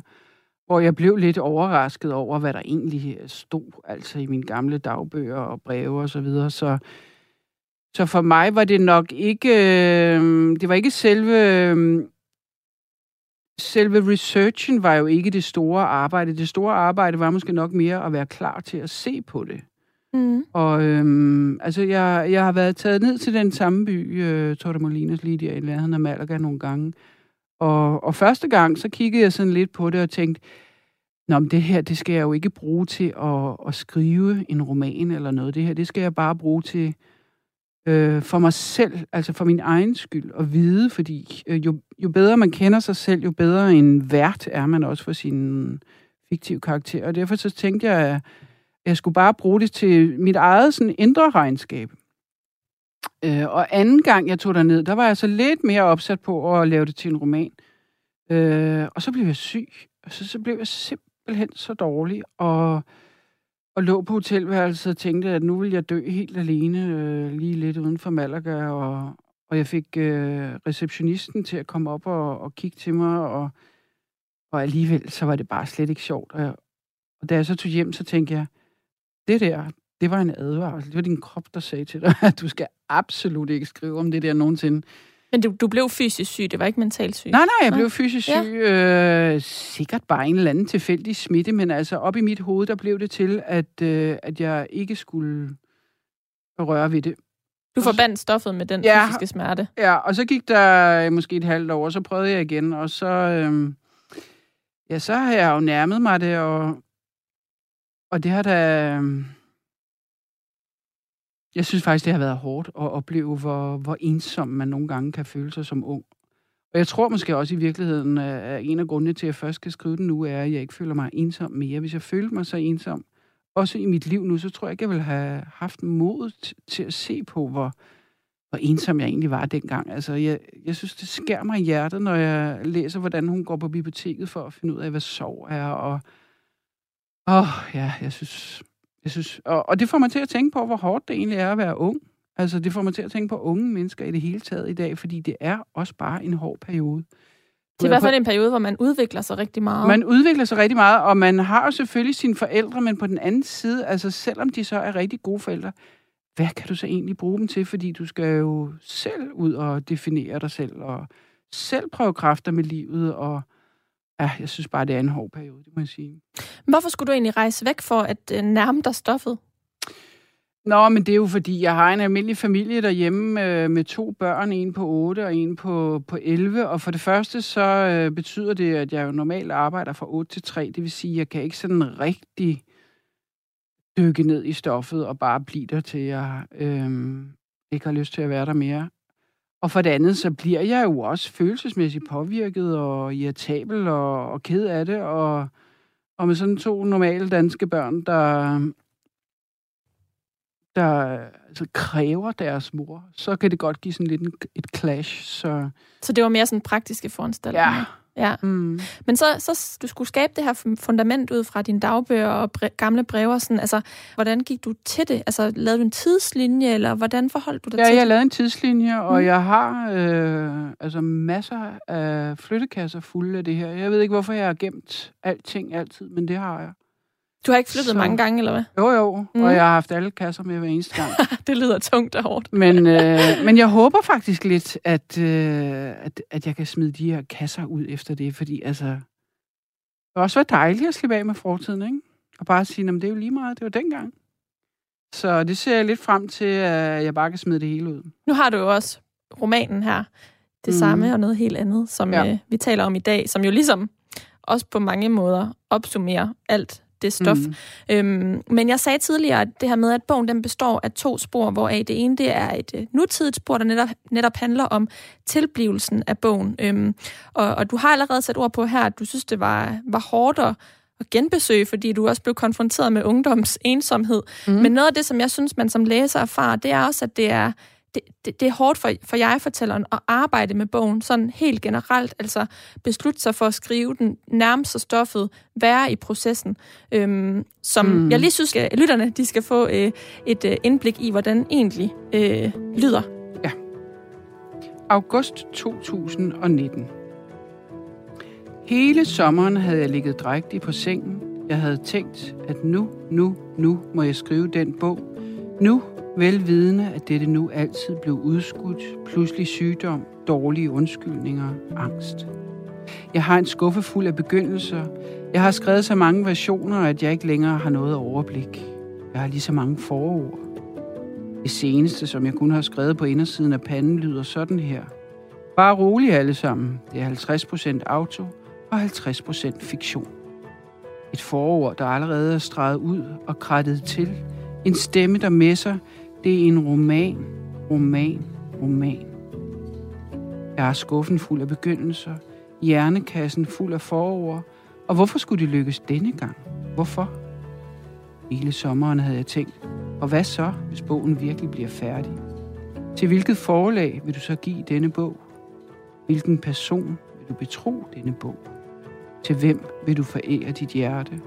hvor jeg blev lidt overrasket over, hvad der egentlig stod, altså i mine gamle dagbøger og breve og så videre. Så, så for mig var det nok ikke, øh, det var ikke selve, selve researchen var jo ikke det store arbejde. Det store arbejde var måske nok mere at være klar til at se på det. Mm. Og øhm, altså, jeg, jeg har været taget ned til den samme by, øh, Torremolinos, lige der i nærheden af Malaga nogle gange. Og, og første gang, så kiggede jeg sådan lidt på det og tænkte, Nå, men det her, det skal jeg jo ikke bruge til at, at skrive en roman eller noget. Det her, det skal jeg bare bruge til øh, for mig selv, altså for min egen skyld, at vide, fordi øh, jo, jo bedre man kender sig selv, jo bedre en vært er man også for sin fiktive karakter. Og derfor så tænkte jeg, at jeg skulle bare bruge det til mit eget sådan, indre regnskab. Øh, og anden gang, jeg tog ned, der var jeg så lidt mere opsat på at lave det til en roman. Øh, og så blev jeg syg. Og så, så blev jeg simpelthen så dårlig. Og, og lå på hotelværelset og tænkte, at nu vil jeg dø helt alene, øh, lige lidt uden for Malaga. Og, og jeg fik øh, receptionisten til at komme op og, og kigge til mig. Og, og alligevel, så var det bare slet ikke sjovt. Og, og da jeg så tog hjem, så tænkte jeg, det der, det var en advarsel. Det var din krop, der sagde til dig, <laughs> at du skal absolut ikke skrive om det der nogensinde. Men du, du blev fysisk syg, det var ikke mentalt syg? Nej, nej, jeg blev fysisk syg. Ja. Øh, sikkert bare en eller anden tilfældig smitte, men altså op i mit hoved, der blev det til, at, øh, at jeg ikke skulle røre ved det. Du forbandt stoffet med den ja, fysiske smerte? Ja, og så gik der måske et halvt år, og så prøvede jeg igen, og så... Øh, ja, så har jeg jo nærmet mig det, og og det har da... Øhm, jeg synes faktisk, det har været hårdt at opleve, hvor, hvor ensom man nogle gange kan føle sig som ung. Og jeg tror måske også i virkeligheden, øh, at en af grundene til, at jeg først skal skrive den nu, er, at jeg ikke føler mig ensom mere. Hvis jeg følte mig så ensom, også i mit liv nu, så tror jeg ikke, jeg ville have haft mod til at se på, hvor, hvor ensom jeg egentlig var dengang. Altså, jeg, jeg synes, det skærer mig i hjertet, når jeg læser, hvordan hun går på biblioteket for at finde ud af, hvad sorg er, og Åh, oh, ja, jeg synes... Jeg synes og, og det får mig til at tænke på, hvor hårdt det egentlig er at være ung. Altså, det får mig til at tænke på unge mennesker i det hele taget i dag, fordi det er også bare en hård periode. Det er i hvert fald en periode, hvor man udvikler sig rigtig meget. Man udvikler sig rigtig meget, og man har jo selvfølgelig sine forældre, men på den anden side, altså selvom de så er rigtig gode forældre, hvad kan du så egentlig bruge dem til? Fordi du skal jo selv ud og definere dig selv, og selv prøve kræfter med livet, og ja, jeg synes bare, det er en hård periode, det må jeg sige. Hvorfor skulle du egentlig rejse væk for at øh, nærme dig stoffet? Nå, men det er jo fordi, jeg har en almindelig familie derhjemme øh, med to børn, en på 8 og en på, på 11. Og for det første, så øh, betyder det, at jeg jo normalt arbejder fra 8 til 3. Det vil sige, at jeg kan ikke sådan rigtig dykke ned i stoffet og bare blive der til, jeg øh, ikke har lyst til at være der mere. Og for det andet, så bliver jeg jo også følelsesmæssigt påvirket og irritabel og, og ked af det. Og, og med sådan to normale danske børn, der, der altså, kræver deres mor, så kan det godt give sådan lidt en, et clash. Så, så det var mere sådan praktiske foranstaltninger? Ja. Ja. Mm. Men så, så du skulle skabe det her fundament ud fra dine dagbøger og bre- gamle breve. Sådan, altså, hvordan gik du til det? Altså, lavede du en tidslinje, eller hvordan forholdt du dig ja, til det? Ja, jeg lavede en tidslinje, og mm. jeg har øh, altså masser af flyttekasser fulde af det her. Jeg ved ikke, hvorfor jeg har gemt alting altid, men det har jeg. Du har ikke flyttet så... mange gange, eller hvad? Jo, jo. Mm. Og jeg har haft alle kasser med hver eneste gang. <laughs> det lyder tungt og hårdt. men, øh, men jeg håber faktisk lidt, at, øh, at, at jeg kan smide de her kasser ud efter det, fordi altså... Det var også været dejligt at slippe af med fortiden, ikke? Og bare sige, at det er jo lige meget, det var dengang. Så det ser jeg lidt frem til, at jeg bare kan smide det hele ud. Nu har du jo også romanen her, det mm. samme og noget helt andet, som ja. øh, vi taler om i dag, som jo ligesom også på mange måder opsummerer alt det stof. Mm. Øhm, men jeg sagde tidligere, at det her med, at bogen den består af to spor, hvor det ene det er et uh, nutidigt spor, der netop, netop handler om tilblivelsen af bogen. Øhm, og, og du har allerede sat ord på her, at du synes, det var, var hårdt at, at genbesøge, fordi du også blev konfronteret med ungdoms ensomhed. Mm. Men noget af det, som jeg synes, man som læser erfarer, det er også, at det er det, det, det er hårdt for, for jeg-fortælleren at arbejde med bogen sådan helt generelt, altså beslutte sig for at skrive den nærmest så stoffet, være i processen, øhm, som mm. jeg lige synes, at lytterne de skal få øh, et øh, indblik i, hvordan egentlig øh, lyder. Ja. August 2019. Hele sommeren havde jeg ligget drægtig på sengen. Jeg havde tænkt, at nu, nu, nu må jeg skrive den bog. Nu velvidende, at dette nu altid blev udskudt, pludselig sygdom, dårlige undskyldninger, angst. Jeg har en skuffe fuld af begyndelser. Jeg har skrevet så mange versioner, at jeg ikke længere har noget overblik. Jeg har lige så mange forord. Det seneste, som jeg kun har skrevet på indersiden af panden, lyder sådan her. Bare rolig alle sammen. Det er 50% auto og 50% fiktion. Et forord, der allerede er streget ud og krattet til. En stemme, der messer, det er en roman, roman, roman. Jeg er skuffen fuld af begyndelser, hjernekassen fuld af forår, og hvorfor skulle det lykkes denne gang? Hvorfor? Hele sommeren havde jeg tænkt, og hvad så, hvis bogen virkelig bliver færdig? Til hvilket forlag vil du så give denne bog? Hvilken person vil du betro denne bog? Til hvem vil du forære dit hjerte?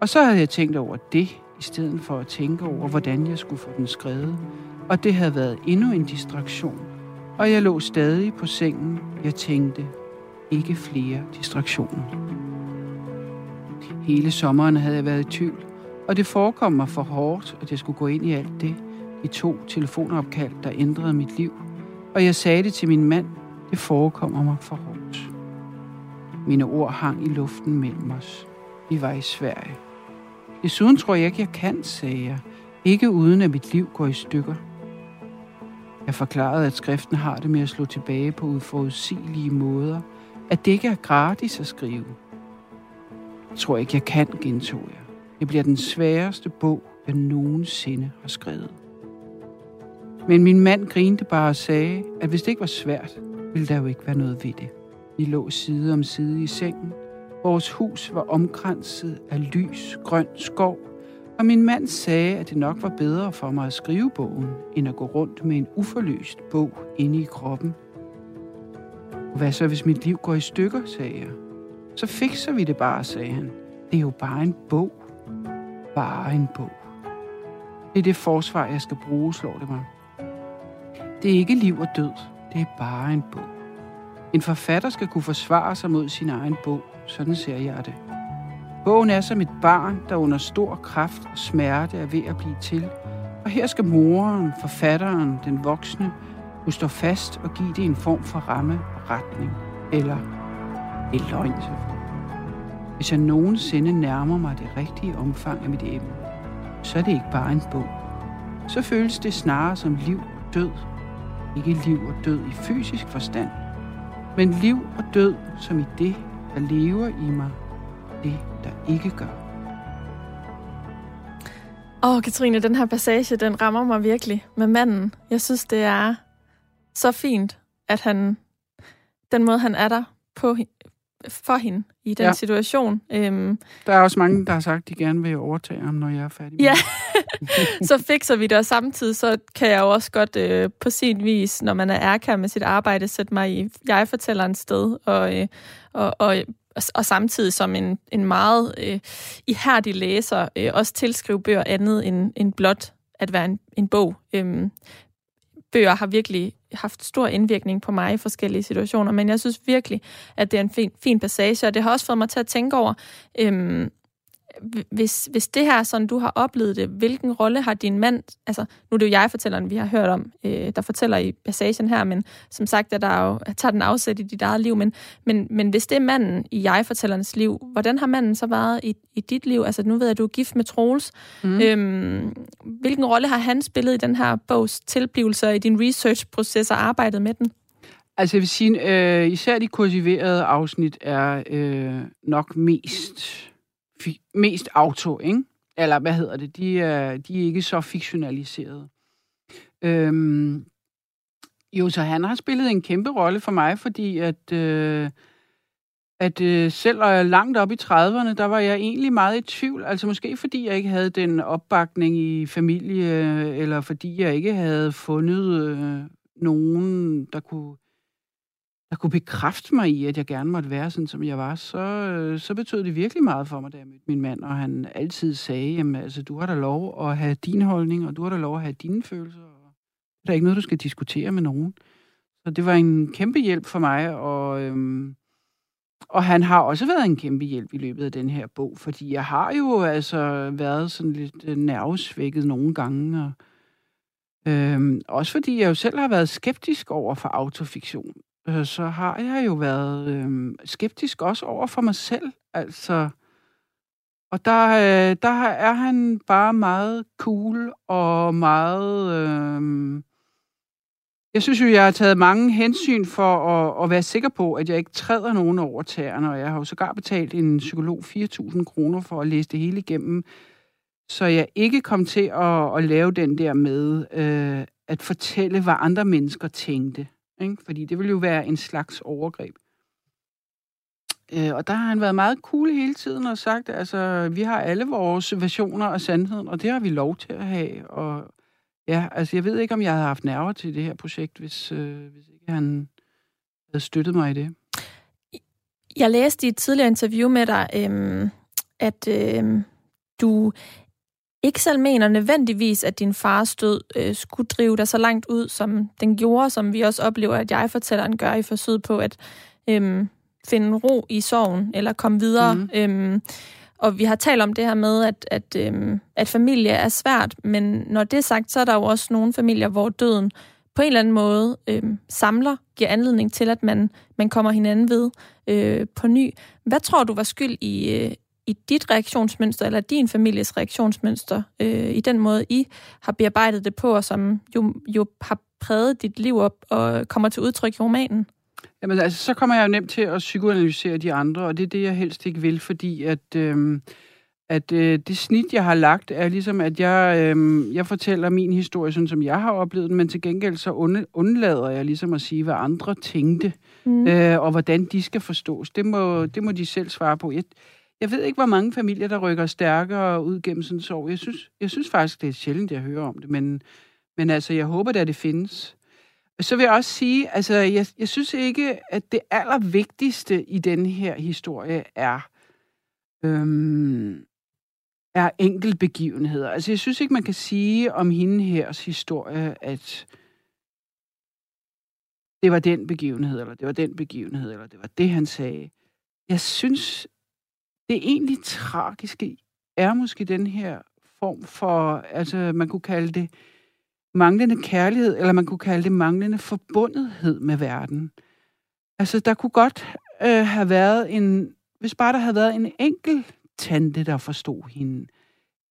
Og så havde jeg tænkt over det, i stedet for at tænke over, hvordan jeg skulle få den skrevet. Og det havde været endnu en distraktion. Og jeg lå stadig på sengen. Jeg tænkte, ikke flere distraktioner. Hele sommeren havde jeg været i tvivl, og det forekom mig for hårdt, at jeg skulle gå ind i alt det. I to telefonopkald, der ændrede mit liv. Og jeg sagde det til min mand, det forekommer mig for hårdt. Mine ord hang i luften mellem os. Vi var i Sverige. Desuden tror jeg ikke, jeg kan, sagde jeg. Ikke uden at mit liv går i stykker. Jeg forklarede, at skriften har det med at slå tilbage på uforudsigelige måder. At det ikke er gratis at skrive. Jeg tror ikke, jeg kan, gentog jeg. Det bliver den sværeste bog, jeg nogensinde har skrevet. Men min mand grinte bare og sagde, at hvis det ikke var svært, ville der jo ikke være noget ved det. Vi lå side om side i sengen, Vores hus var omkranset af lys, grøn skov, og min mand sagde, at det nok var bedre for mig at skrive bogen, end at gå rundt med en uforløst bog inde i kroppen. Hvad så, hvis mit liv går i stykker, sagde jeg. Så fikser vi det bare, sagde han. Det er jo bare en bog. Bare en bog. Det er det forsvar, jeg skal bruge, slår det mig. Det er ikke liv og død. Det er bare en bog. En forfatter skal kunne forsvare sig mod sin egen bog. Sådan ser jeg det. Bogen er som et barn, der under stor kraft og smerte er ved at blive til. Og her skal moren, forfatteren, den voksne, kunne stå fast og give det en form for ramme og retning. Eller et løgn Hvis jeg nogensinde nærmer mig det rigtige omfang af mit emne, så er det ikke bare en bog. Så føles det snarere som liv og død. Ikke liv og død i fysisk forstand, men liv og død som i det, der lever i mig, det, der ikke gør. Åh, oh, Katrine, den her passage, den rammer mig virkelig med manden. Jeg synes, det er så fint, at han, den måde, han er der på, for hende i den ja. situation. Øhm, der er også mange, der har sagt, at de gerne vil overtage ham, når jeg er færdig med Ja, <laughs> så fikser vi det, og samtidig så kan jeg jo også godt øh, på sin vis, når man er ærkær med sit arbejde, sætte mig i jeg-fortællerens sted, og, øh, og, og og samtidig som en, en meget øh, ihærdig læser øh, også tilskrive bøger andet end, end blot at være en, en bog. Øhm, bøger har virkelig haft stor indvirkning på mig i forskellige situationer, men jeg synes virkelig, at det er en fin, fin passage, og det har også fået mig til at tænke over, øhm, hvis, hvis det her, sådan du har oplevet det, hvilken rolle har din mand, altså nu er det jo jeg fortælleren, vi har hørt om, øh, der fortæller i passagen her, men som sagt, at der jo, tager den afsæt i dit eget liv, men, men, men hvis det er manden i jeg-fortællerens liv, hvordan har manden så været i, i dit liv? Altså nu ved jeg, at du er gift med Troels. Mm. Øhm, hvilken rolle har han spillet i den her bogs tilblivelse i din research-proces og arbejdet med den? Altså jeg vil sige, øh, især de kursiverede afsnit er øh, nok mest mest auto, ikke? Eller hvad hedder det? De er, de er ikke så fiktionaliserede. Øhm, jo, så han har spillet en kæmpe rolle for mig, fordi at, øh, at øh, selv langt op i 30'erne, der var jeg egentlig meget i tvivl. Altså måske fordi jeg ikke havde den opbakning i familie, eller fordi jeg ikke havde fundet øh, nogen, der kunne der kunne bekræfte mig i, at jeg gerne måtte være sådan, som jeg var, så, øh, så betød det virkelig meget for mig, da jeg mødte min mand, og han altid sagde, jamen altså, du har da lov at have din holdning, og du har da lov at have dine følelser, og der er ikke noget, du skal diskutere med nogen. Så det var en kæmpe hjælp for mig, og, øhm, og han har også været en kæmpe hjælp i løbet af den her bog, fordi jeg har jo altså været sådan lidt øh, nervesvækket nogle gange, og Øhm, også fordi jeg jo selv har været skeptisk over for autofiktion øh, så har jeg jo været øh, skeptisk også over for mig selv. Altså, og der, øh, der er han bare meget cool og meget... Øh, jeg synes jo, jeg har taget mange hensyn for at, at være sikker på, at jeg ikke træder nogen over tæerne, og jeg har jo sågar betalt en psykolog 4.000 kroner for at læse det hele igennem, så jeg ikke kom til at, at lave den der med øh, at fortælle, hvad andre mennesker tænkte. Ikke? Fordi det ville jo være en slags overgreb. Øh, og der har han været meget cool hele tiden og sagt, altså, vi har alle vores versioner af sandheden, og det har vi lov til at have. Og ja, altså, jeg ved ikke, om jeg havde haft nerver til det her projekt, hvis, øh, hvis ikke han havde støttet mig i det. Jeg læste i et tidligere interview med dig, øh, at øh, du ikke selv mener nødvendigvis, at din fars død øh, skulle drive dig så langt ud, som den gjorde, som vi også oplever, at jeg fortæller en gør i forsøget på at øh, finde ro i sorgen, eller komme videre. Mm. Øh, og vi har talt om det her med, at, at, øh, at familie er svært, men når det er sagt, så er der jo også nogle familier, hvor døden på en eller anden måde øh, samler, giver anledning til, at man, man kommer hinanden ved øh, på ny. Hvad tror du var skyld i, øh, i dit reaktionsmønster, eller din families reaktionsmønster, øh, i den måde, I har bearbejdet det på, og som jo, jo har præget dit liv op og kommer til udtryk i romanen? Jamen altså, så kommer jeg jo nemt til at psykoanalysere de andre, og det er det, jeg helst ikke vil, fordi at, øh, at øh, det snit, jeg har lagt, er ligesom, at jeg, øh, jeg fortæller min historie, sådan som jeg har oplevet den, men til gengæld så undlader jeg ligesom at sige, hvad andre tænkte, mm. øh, og hvordan de skal forstås. Det må, det må de selv svare på. Jeg, jeg ved ikke, hvor mange familier, der rykker stærkere ud gennem sådan en sorg. Jeg synes, jeg synes faktisk, det er sjældent, jeg hører om det, men, men altså, jeg håber, at det findes. Så vil jeg også sige, altså, jeg, jeg synes ikke, at det allervigtigste i den her historie er, øhm, er enkeltbegivenheder. Altså, jeg synes ikke, man kan sige om hende her historie, at det var den begivenhed, eller det var den begivenhed, eller det var det, han sagde. Jeg synes, det egentlig tragiske er måske den her form for, altså man kunne kalde det manglende kærlighed, eller man kunne kalde det manglende forbundethed med verden. Altså, der kunne godt øh, have været en, hvis bare der havde været en enkelt tante, der forstod hende,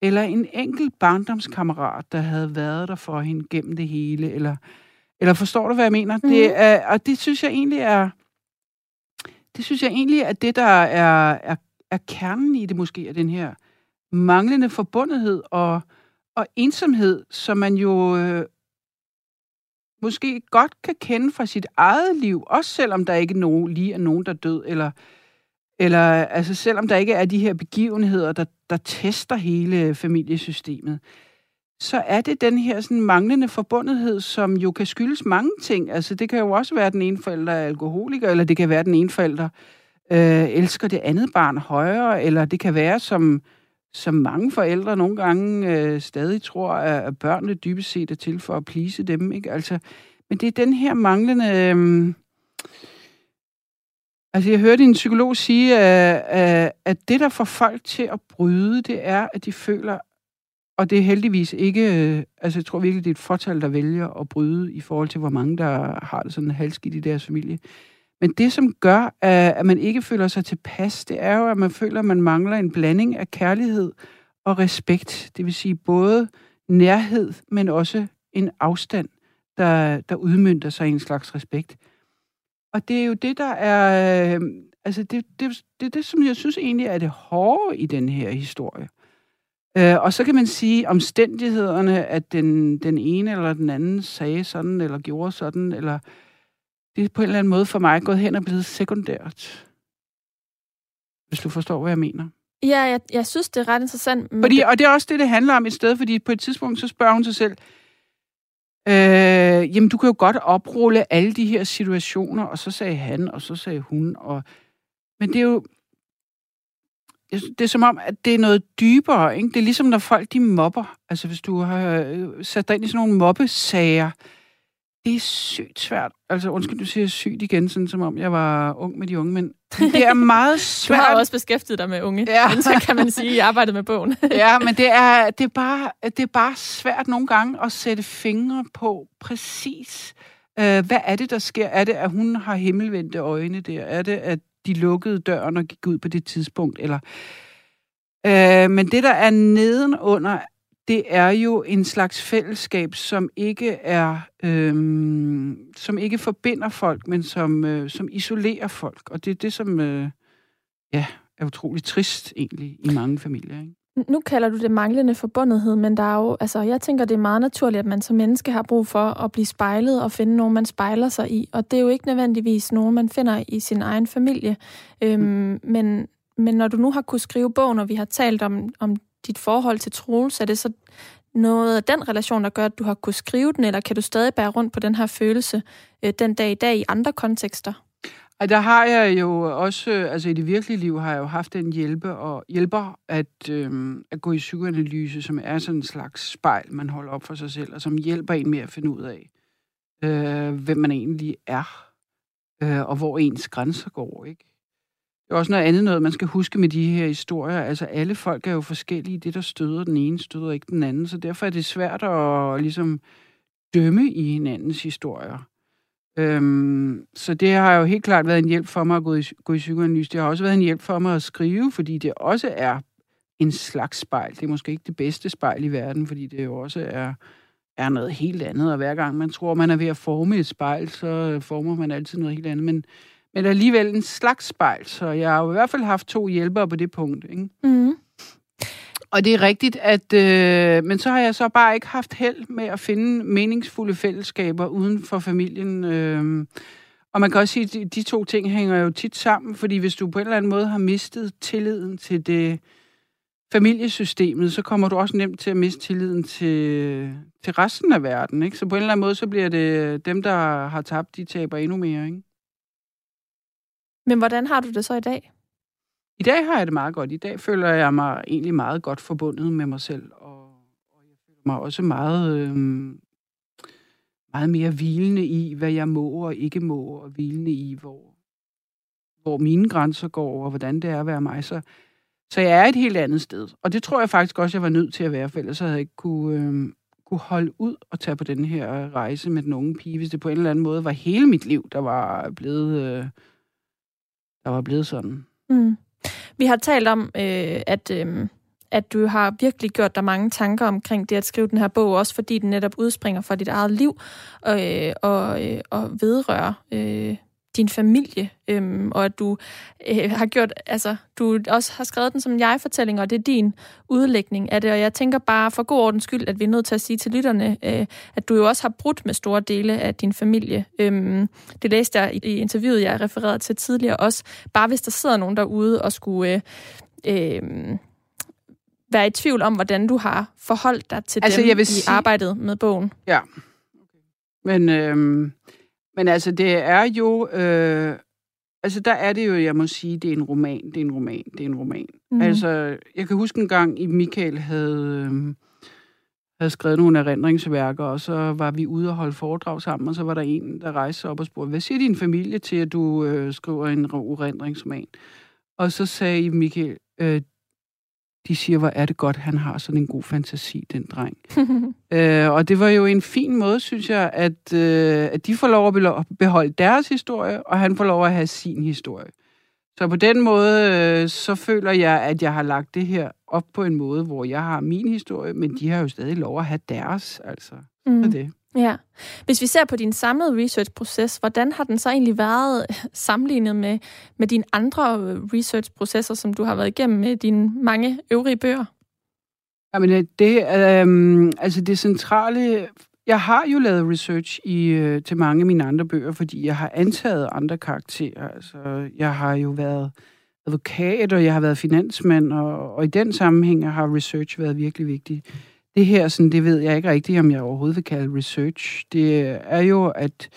eller en enkelt barndomskammerat, der havde været der for hende gennem det hele, eller, eller forstår du, hvad jeg mener? Mm. Det mhm. er, og det synes jeg egentlig er, det synes jeg egentlig er det, der er, er, er kernen i det måske, af den her manglende forbundethed og, og ensomhed, som man jo øh, måske godt kan kende fra sit eget liv, også selvom der ikke nogen, lige er nogen, der er død, eller, eller altså selvom der ikke er de her begivenheder, der, der tester hele familiesystemet, så er det den her sådan manglende forbundethed, som jo kan skyldes mange ting. Altså det kan jo også være, at den ene forælder er alkoholiker, eller det kan være, at den ene forælder øh, øh, elsker det andet barn højere, eller det kan være, som som mange forældre nogle gange øh, stadig tror, at børnene dybest set er til for at plise dem. Ikke? Altså, men det er den her manglende... Øh, altså, jeg hørte en psykolog sige, at, at det, der får folk til at bryde, det er, at de føler, og det er heldigvis ikke... Øh, altså, jeg tror virkelig, det er et fortal, der vælger at bryde i forhold til, hvor mange, der har det sådan halskidt i deres familie. Men det, som gør, øh, at man ikke føler sig tilpas, det er jo, at man føler, at man mangler en blanding af kærlighed og respekt. Det vil sige både nærhed, men også en afstand, der, der udmyndter sig i en slags respekt. Og det er jo det, der er... Øh, altså, det, det, det det, som jeg synes egentlig er det hårde i den her historie. Øh, og så kan man sige omstændighederne, at den, den ene eller den anden sagde sådan, eller gjorde sådan, eller det er på en eller anden måde for mig gået hen og blevet sekundært. Hvis du forstår, hvad jeg mener. Ja, jeg, jeg synes, det er ret interessant. Fordi, det... Og det er også det, det handler om et sted, fordi på et tidspunkt, så spørger hun sig selv, øh, jamen, du kan jo godt oprulle alle de her situationer, og så sagde han, og så sagde hun, og... Men det er jo... Det er som om, at det er noget dybere, ikke? Det er ligesom, når folk, de mobber. Altså, hvis du har øh, sat dig ind i sådan nogle mobbesager, det er sygt svært. Altså, undskyld, du siger sygt igen, sådan som om jeg var ung med de unge, men <laughs> det er meget svært. Du har også beskæftiget dig med unge ja. så kan man sige, jeg arbejdet med bogen. <laughs> ja, men det er, det, er bare, det er bare svært nogle gange at sætte fingre på præcis, øh, hvad er det, der sker? Er det, at hun har himmelvendte øjne der? Er det, at de lukkede døren og gik ud på det tidspunkt? Eller, øh, men det, der er nedenunder, det er jo en slags fællesskab, som ikke er, øhm, som ikke forbinder folk, men som, øh, som isolerer folk. Og det er det, som øh, ja, er utroligt trist egentlig i mange familier. Ikke? Nu kalder du det manglende forbundethed, men der er jo, altså, jeg tænker, det er meget naturligt, at man som menneske har brug for at blive spejlet og finde nogen, man spejler sig i. Og det er jo ikke nødvendigvis nogen, man finder i sin egen familie. Øhm, mm. men, men når du nu har kunne skrive bogen, og vi har talt om, om dit forhold til Troels? Er det så noget af den relation, der gør, at du har kunnet skrive den, eller kan du stadig bære rundt på den her følelse øh, den dag i dag i andre kontekster? Ej, der har jeg jo også, øh, altså i det virkelige liv har jeg jo haft en hjælpe og hjælper at, øh, at gå i psykoanalyse, som er sådan en slags spejl, man holder op for sig selv, og som hjælper en med at finde ud af, øh, hvem man egentlig er, øh, og hvor ens grænser går, ikke? Er også noget andet noget, man skal huske med de her historier. Altså, alle folk er jo forskellige. Det, der støder den ene, støder ikke den anden. Så derfor er det svært at ligesom dømme i hinandens historier. Øhm, så det har jo helt klart været en hjælp for mig at gå i, gå i psykoanalyse. Det har også været en hjælp for mig at skrive, fordi det også er en slags spejl. Det er måske ikke det bedste spejl i verden, fordi det jo også er, er noget helt andet. Og hver gang man tror, man er ved at forme et spejl, så former man altid noget helt andet. Men men alligevel en slags spejl, så jeg har jo i hvert fald haft to hjælpere på det punkt. Ikke? Mm. Og det er rigtigt, at øh, men så har jeg så bare ikke haft held med at finde meningsfulde fællesskaber uden for familien. Øh, og man kan også sige, at de, to ting hænger jo tit sammen, fordi hvis du på en eller anden måde har mistet tilliden til det familiesystemet, så kommer du også nemt til at miste tilliden til, til resten af verden. Ikke? Så på en eller anden måde, så bliver det dem, der har tabt, de taber endnu mere. Ikke? Men hvordan har du det så i dag? I dag har jeg det meget godt. I dag føler jeg mig egentlig meget godt forbundet med mig selv, og, og jeg føler mig også meget, øh, meget mere hvilende i, hvad jeg må og ikke må, og hvilende i, hvor, hvor mine grænser går, og hvordan det er at være mig. Så, så jeg er et helt andet sted. Og det tror jeg faktisk også, jeg var nødt til at være, for ellers havde jeg ikke kunne, øh, kunne holde ud og tage på den her rejse med den unge pige, hvis det på en eller anden måde var hele mit liv, der var blevet, øh, der var blevet sådan. Mm. Vi har talt om, øh, at... Øh at du har virkelig gjort dig mange tanker omkring det at skrive den her bog, også fordi den netop udspringer fra dit eget liv øh, og, øh, og vedrører øh, din familie, øh, og at du øh, har gjort, altså, du også har skrevet den som en jeg-fortælling, og det er din udlægning af det, og jeg tænker bare for god ordens skyld, at vi er nødt til at sige til lytterne, øh, at du jo også har brudt med store dele af din familie. Øh, det læste jeg i interviewet, jeg refererede til tidligere også, bare hvis der sidder nogen derude og skulle... Øh, øh, være i tvivl om, hvordan du har forholdt dig til altså, dem jeg vil i sige... arbejdet med bogen. Ja. Men, øhm, men altså, det er jo... Øh, altså, der er det jo, jeg må sige, det er en roman, det er en roman, det er en roman. Mm. Altså, jeg kan huske en gang, i Michael havde... Øh, havde skrevet nogle erindringsværker, og så var vi ude og holde foredrag sammen, og så var der en, der rejste sig op og spurgte, hvad siger din familie til, at du øh, skriver en erindringsroman? Og så sagde Michael, øh, de siger, hvor er det godt, han har sådan en god fantasi, den dreng. <laughs> øh, og det var jo en fin måde, synes jeg, at, øh, at de får lov at beholde deres historie, og han får lov at have sin historie. Så på den måde, øh, så føler jeg, at jeg har lagt det her op på en måde, hvor jeg har min historie, men de har jo stadig lov at have deres, altså. Mm. Så det. Ja. Hvis vi ser på din samlede research-proces, hvordan har den så egentlig været <laughs> sammenlignet med, med dine andre øh, research-processer, som du har været igennem med dine mange øvrige bøger? Jamen, øh, det, øh, altså det centrale... Jeg har jo lavet research i, øh, til mange af mine andre bøger, fordi jeg har antaget andre karakterer. Altså, jeg har jo været advokat, og jeg har været finansmand, og, og i den sammenhæng har research været virkelig vigtigt det her, sådan, det ved jeg ikke rigtigt, om jeg overhovedet vil kalde research. Det er jo at,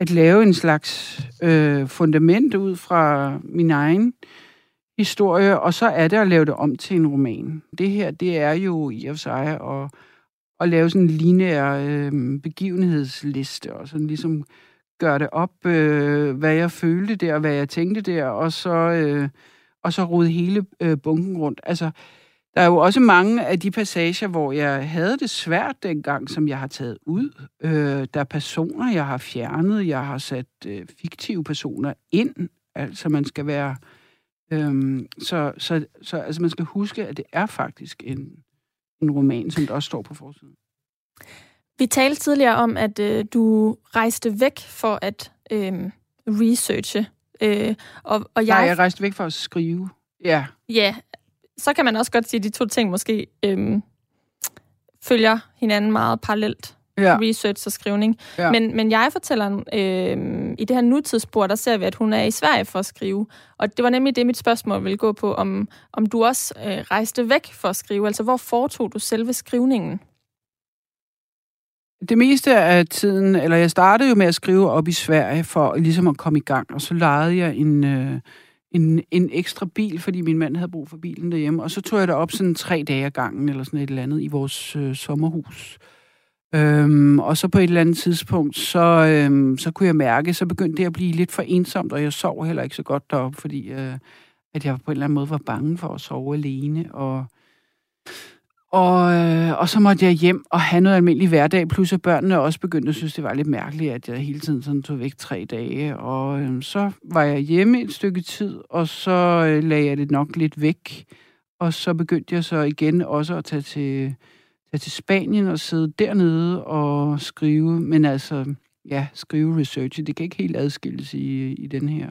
at lave en slags øh, fundament ud fra min egen historie, og så er det at lave det om til en roman. Det her, det er jo i og for sig at, at lave sådan en lineær øh, begivenhedsliste, og sådan ligesom gøre det op, øh, hvad jeg følte der, hvad jeg tænkte der, og så, øh, og så rode hele øh, bunken rundt. Altså, der er jo også mange af de passager, hvor jeg havde det svært dengang, som jeg har taget ud. Øh, der er personer, jeg har fjernet. Jeg har sat øh, fiktive personer ind. Altså man skal være... Øh, så, så, så altså man skal huske, at det er faktisk en, en roman, som der også står på forsiden. Vi talte tidligere om, at øh, du rejste væk for at øh, researche. Øh, og, og jeg... Nej, jeg rejste væk for at skrive. Ja. Ja, så kan man også godt sige, at de to ting måske øhm, følger hinanden meget parallelt. Ja. Research og skrivning. Ja. Men, men jeg fortæller, øh, i det her nutidsspor, der ser vi, at hun er i Sverige for at skrive. Og det var nemlig det, mit spørgsmål ville gå på, om, om du også øh, rejste væk for at skrive. Altså, hvor foretog du selve skrivningen? Det meste af tiden, eller jeg startede jo med at skrive op i Sverige for ligesom at komme i gang, og så lejede jeg en... Øh, en, en ekstra bil, fordi min mand havde brug for bilen derhjemme. Og så tog jeg det op sådan tre dage af gangen, eller sådan et eller andet, i vores øh, sommerhus. Øhm, og så på et eller andet tidspunkt, så, øhm, så kunne jeg mærke, så begyndte det at blive lidt for ensomt, og jeg sov heller ikke så godt deroppe, fordi øh, at jeg på en eller anden måde var bange for at sove alene. Og og, øh, og så måtte jeg hjem og have noget almindelig hverdag, plus at børnene også begyndte at synes, det var lidt mærkeligt, at jeg hele tiden sådan tog væk tre dage. Og øh, så var jeg hjemme et stykke tid, og så øh, lagde jeg det nok lidt væk. Og så begyndte jeg så igen også at tage til, tage til Spanien og sidde dernede og skrive. Men altså, ja, skrive research, det kan ikke helt adskilles i, i den her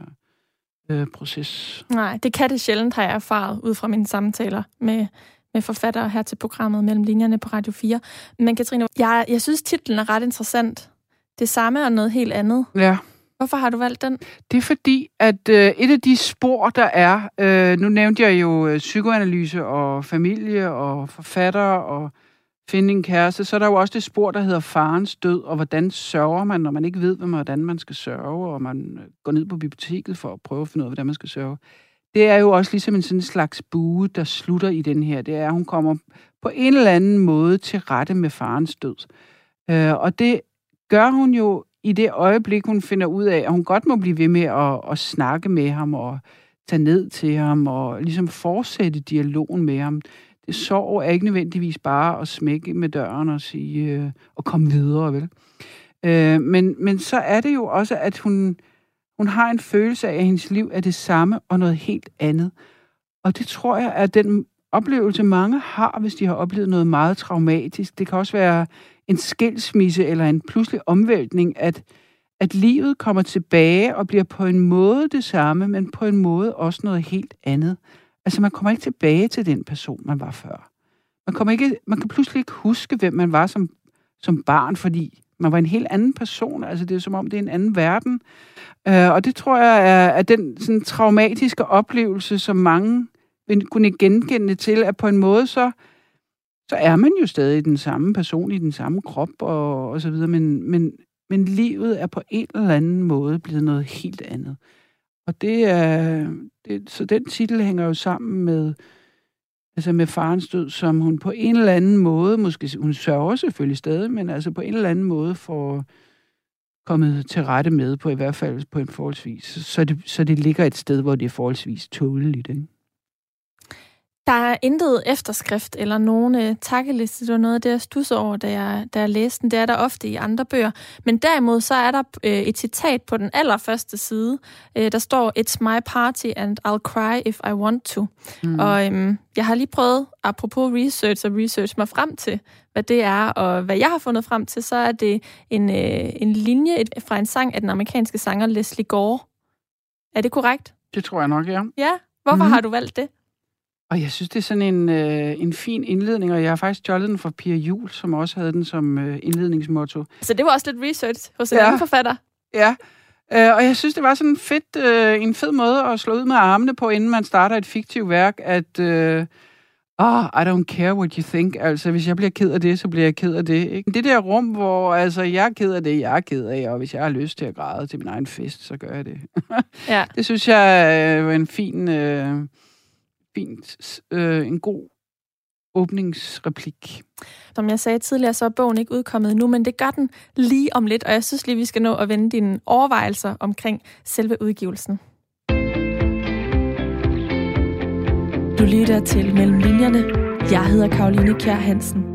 øh, proces. Nej, det kan det sjældent, har jeg erfaret ud fra mine samtaler med med forfattere her til programmet Mellem Linjerne på Radio 4. Men Katrine, jeg, jeg synes, titlen er ret interessant. Det samme og noget helt andet. Ja. Hvorfor har du valgt den? Det er fordi, at øh, et af de spor, der er, øh, nu nævnte jeg jo øh, psykoanalyse og familie og forfatter og finde en kæreste, så er der jo også det spor, der hedder farens død, og hvordan sørger man, når man ikke ved, hvordan man skal sørge, og man øh, går ned på biblioteket for at prøve at finde ud af, hvordan man skal sørge det er jo også ligesom en sådan slags bue, der slutter i den her. Det er, at hun kommer på en eller anden måde til rette med farens død. Øh, og det gør hun jo i det øjeblik, hun finder ud af, at hun godt må blive ved med at, at snakke med ham og tage ned til ham og ligesom fortsætte dialogen med ham. Det sorg er ikke nødvendigvis bare at smække med døren og sige øh, og komme videre, vel? Øh, men, men så er det jo også, at hun, hun har en følelse af, at hendes liv er det samme og noget helt andet. Og det tror jeg er den oplevelse, mange har, hvis de har oplevet noget meget traumatisk. Det kan også være en skilsmisse eller en pludselig omvæltning, at, at livet kommer tilbage og bliver på en måde det samme, men på en måde også noget helt andet. Altså man kommer ikke tilbage til den person, man var før. Man, kommer ikke, man kan pludselig ikke huske, hvem man var som, som barn, fordi man var en helt anden person. Altså det er som om, det er en anden verden. Øh, og det tror jeg er, er den sådan, traumatiske oplevelse, som mange vil kunne genkende til, at på en måde så, så er man jo stadig den samme person i den samme krop og, og så videre, men, men, men livet er på en eller anden måde blevet noget helt andet. Og det er, det, så den titel hænger jo sammen med, altså med farens død, som hun på en eller anden måde, måske hun sørger selvfølgelig stadig, men altså på en eller anden måde får kommet til rette med, på i hvert fald på en forholdsvis, så det, så det ligger et sted, hvor det er forholdsvis tåleligt, ikke? Der er intet efterskrift eller nogen uh, takkeliste. Det var noget af det, jeg stussede over, da jeg, da jeg læste den. Det er der ofte i andre bøger. Men derimod så er der uh, et citat på den allerførste side. Uh, der står, It's my party and I'll cry if I want to. Mm. Og um, jeg har lige prøvet, apropos research og research, mig frem til, hvad det er. Og hvad jeg har fundet frem til, så er det en, uh, en linje fra en sang af den amerikanske sanger Leslie Gore. Er det korrekt? Det tror jeg nok, ja. Ja? Hvorfor mm. har du valgt det? Og jeg synes, det er sådan en, øh, en fin indledning, og jeg har faktisk stjålet den fra Pia Jul, som også havde den som øh, indledningsmotto. Så det var også lidt research hos en ja. anden forfatter? Ja, øh, og jeg synes, det var sådan en, fedt, øh, en fed måde at slå ud med armene på, inden man starter et fiktivt værk, at... Øh, oh, I don't care what you think. Altså, hvis jeg bliver ked af det, så bliver jeg ked af det. Ikke? Det der rum, hvor altså, jeg er ked af det, jeg er ked af, og hvis jeg har lyst til at græde til min egen fest, så gør jeg det. ja. <laughs> Det synes jeg øh, var en fin... Øh, fint, øh, en god åbningsreplik. Som jeg sagde tidligere, så er bogen ikke udkommet nu, men det gør den lige om lidt, og jeg synes lige, vi skal nå at vende dine overvejelser omkring selve udgivelsen. Du lytter til Mellem Linjerne. Jeg hedder Karoline Kjær Hansen.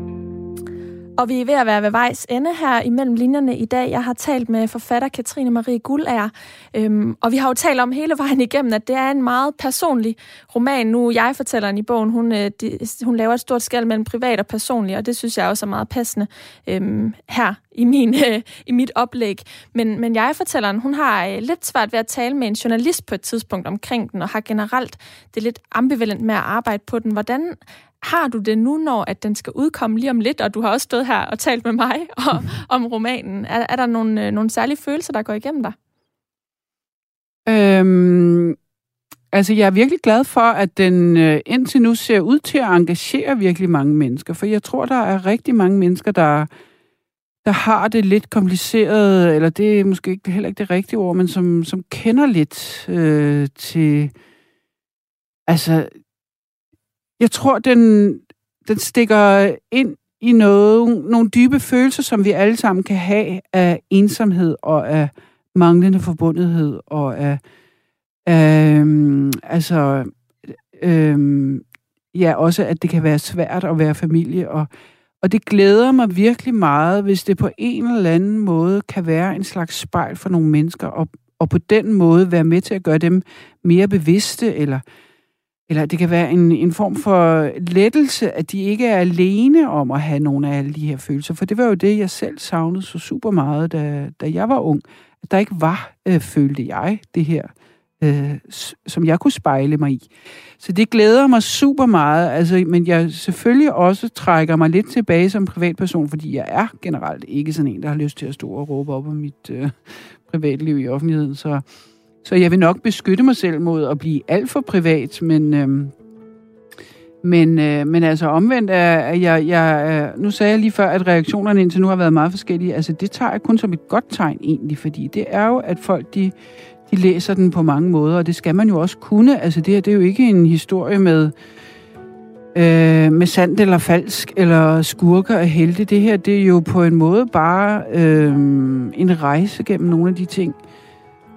Og vi er ved at være ved vejs ende her imellem linjerne i dag. Jeg har talt med forfatter Katrine Marie Guldager, øhm, og vi har jo talt om hele vejen igennem, at det er en meget personlig roman. Nu jeg fortæller i bogen, hun, øh, de, hun laver et stort skæld mellem privat og personlig, og det synes jeg også er meget passende øhm, her i, min, <laughs> øh, i mit oplæg. Men, men jeg fortæller hun har øh, lidt svært ved at tale med en journalist på et tidspunkt omkring den, og har generelt det lidt ambivalent med at arbejde på den. Hvordan har du det nu, når at den skal udkomme lige om lidt, og du har også stået her og talt med mig <laughs> og, om romanen? Er, er der nogle, øh, nogle særlige følelser, der går igennem dig? Øhm, altså, jeg er virkelig glad for, at den øh, indtil nu ser ud til at engagere virkelig mange mennesker, for jeg tror, der er rigtig mange mennesker, der, der har det lidt kompliceret, eller det er måske ikke, heller ikke det rigtige ord, men som, som kender lidt øh, til... Altså, jeg tror, den, den stikker ind i noget, nogle dybe følelser, som vi alle sammen kan have af ensomhed og af manglende forbundethed og af, af øhm, altså, øhm, ja, også at det kan være svært at være familie. Og, og det glæder mig virkelig meget, hvis det på en eller anden måde kan være en slags spejl for nogle mennesker, og, og på den måde være med til at gøre dem mere bevidste, eller eller det kan være en, en form for lettelse, at de ikke er alene om at have nogle af alle de her følelser. For det var jo det, jeg selv savnede så super meget, da, da jeg var ung. At der ikke var, øh, følte jeg, det her, øh, som jeg kunne spejle mig i. Så det glæder mig super meget, altså, men jeg selvfølgelig også trækker mig lidt tilbage som privatperson, fordi jeg er generelt ikke sådan en, der har lyst til at stå og råbe op om mit øh, privatliv i offentligheden. Så så jeg vil nok beskytte mig selv mod at blive alt for privat, men, Øh, men, øh, men altså omvendt er, at jeg, jeg, nu sagde jeg lige før, at reaktionerne indtil nu har været meget forskellige. Altså det tager jeg kun som et godt tegn egentlig, fordi det er jo, at folk de, de læser den på mange måder, og det skal man jo også kunne. Altså det her, det er jo ikke en historie med øh, med sandt eller falsk, eller skurker og helte. Det her, det er jo på en måde bare øh, en rejse gennem nogle af de ting,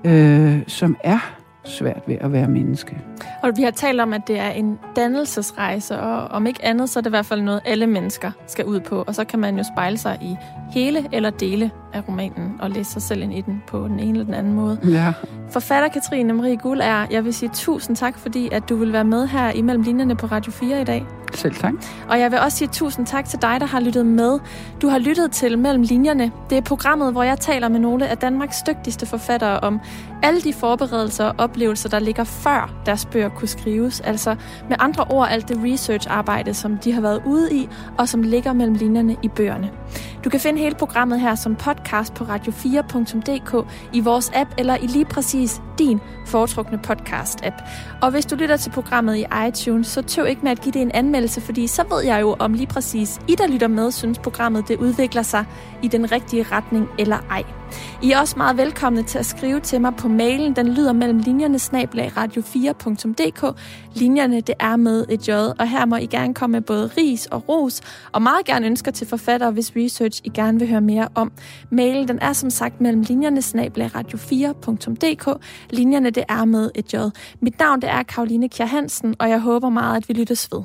øh, som er svært ved at være menneske. Og vi har talt om, at det er en dannelsesrejse, og om ikke andet, så er det i hvert fald noget, alle mennesker skal ud på. Og så kan man jo spejle sig i hele eller dele af romanen og læse sig selv ind i den på den ene eller den anden måde. Ja. Forfatter Katrine Marie Guld er, jeg vil sige tusind tak, fordi at du vil være med her imellem linjerne på Radio 4 i dag. Selv tak. Og jeg vil også sige tusind tak til dig, der har lyttet med. Du har lyttet til Mellem Linjerne. Det er programmet, hvor jeg taler med nogle af Danmarks dygtigste forfattere om alle de forberedelser og oplevelser, der ligger før deres bøger kunne skrives. Altså med andre ord alt det research-arbejde, som de har været ude i, og som ligger mellem linjerne i bøgerne. Du kan finde hele programmet her som podcast podcast på radio4.dk i vores app eller i lige præcis din foretrukne podcast-app. Og hvis du lytter til programmet i iTunes, så tøv ikke med at give det en anmeldelse, fordi så ved jeg jo, om lige præcis I, der lytter med, synes programmet det udvikler sig i den rigtige retning eller ej. I er også meget velkomne til at skrive til mig på mailen. Den lyder mellem linjerne snablag radio4.dk. Linjerne, det er med et j, og her må I gerne komme med både ris og ros, og meget gerne ønsker til forfattere, hvis research I gerne vil høre mere om. Mailen, den er som sagt mellem linjerne snablag radio4.dk. Linjerne, det er med et j. Mit navn, det er Karoline Kjær Hansen, og jeg håber meget, at vi lyttes ved.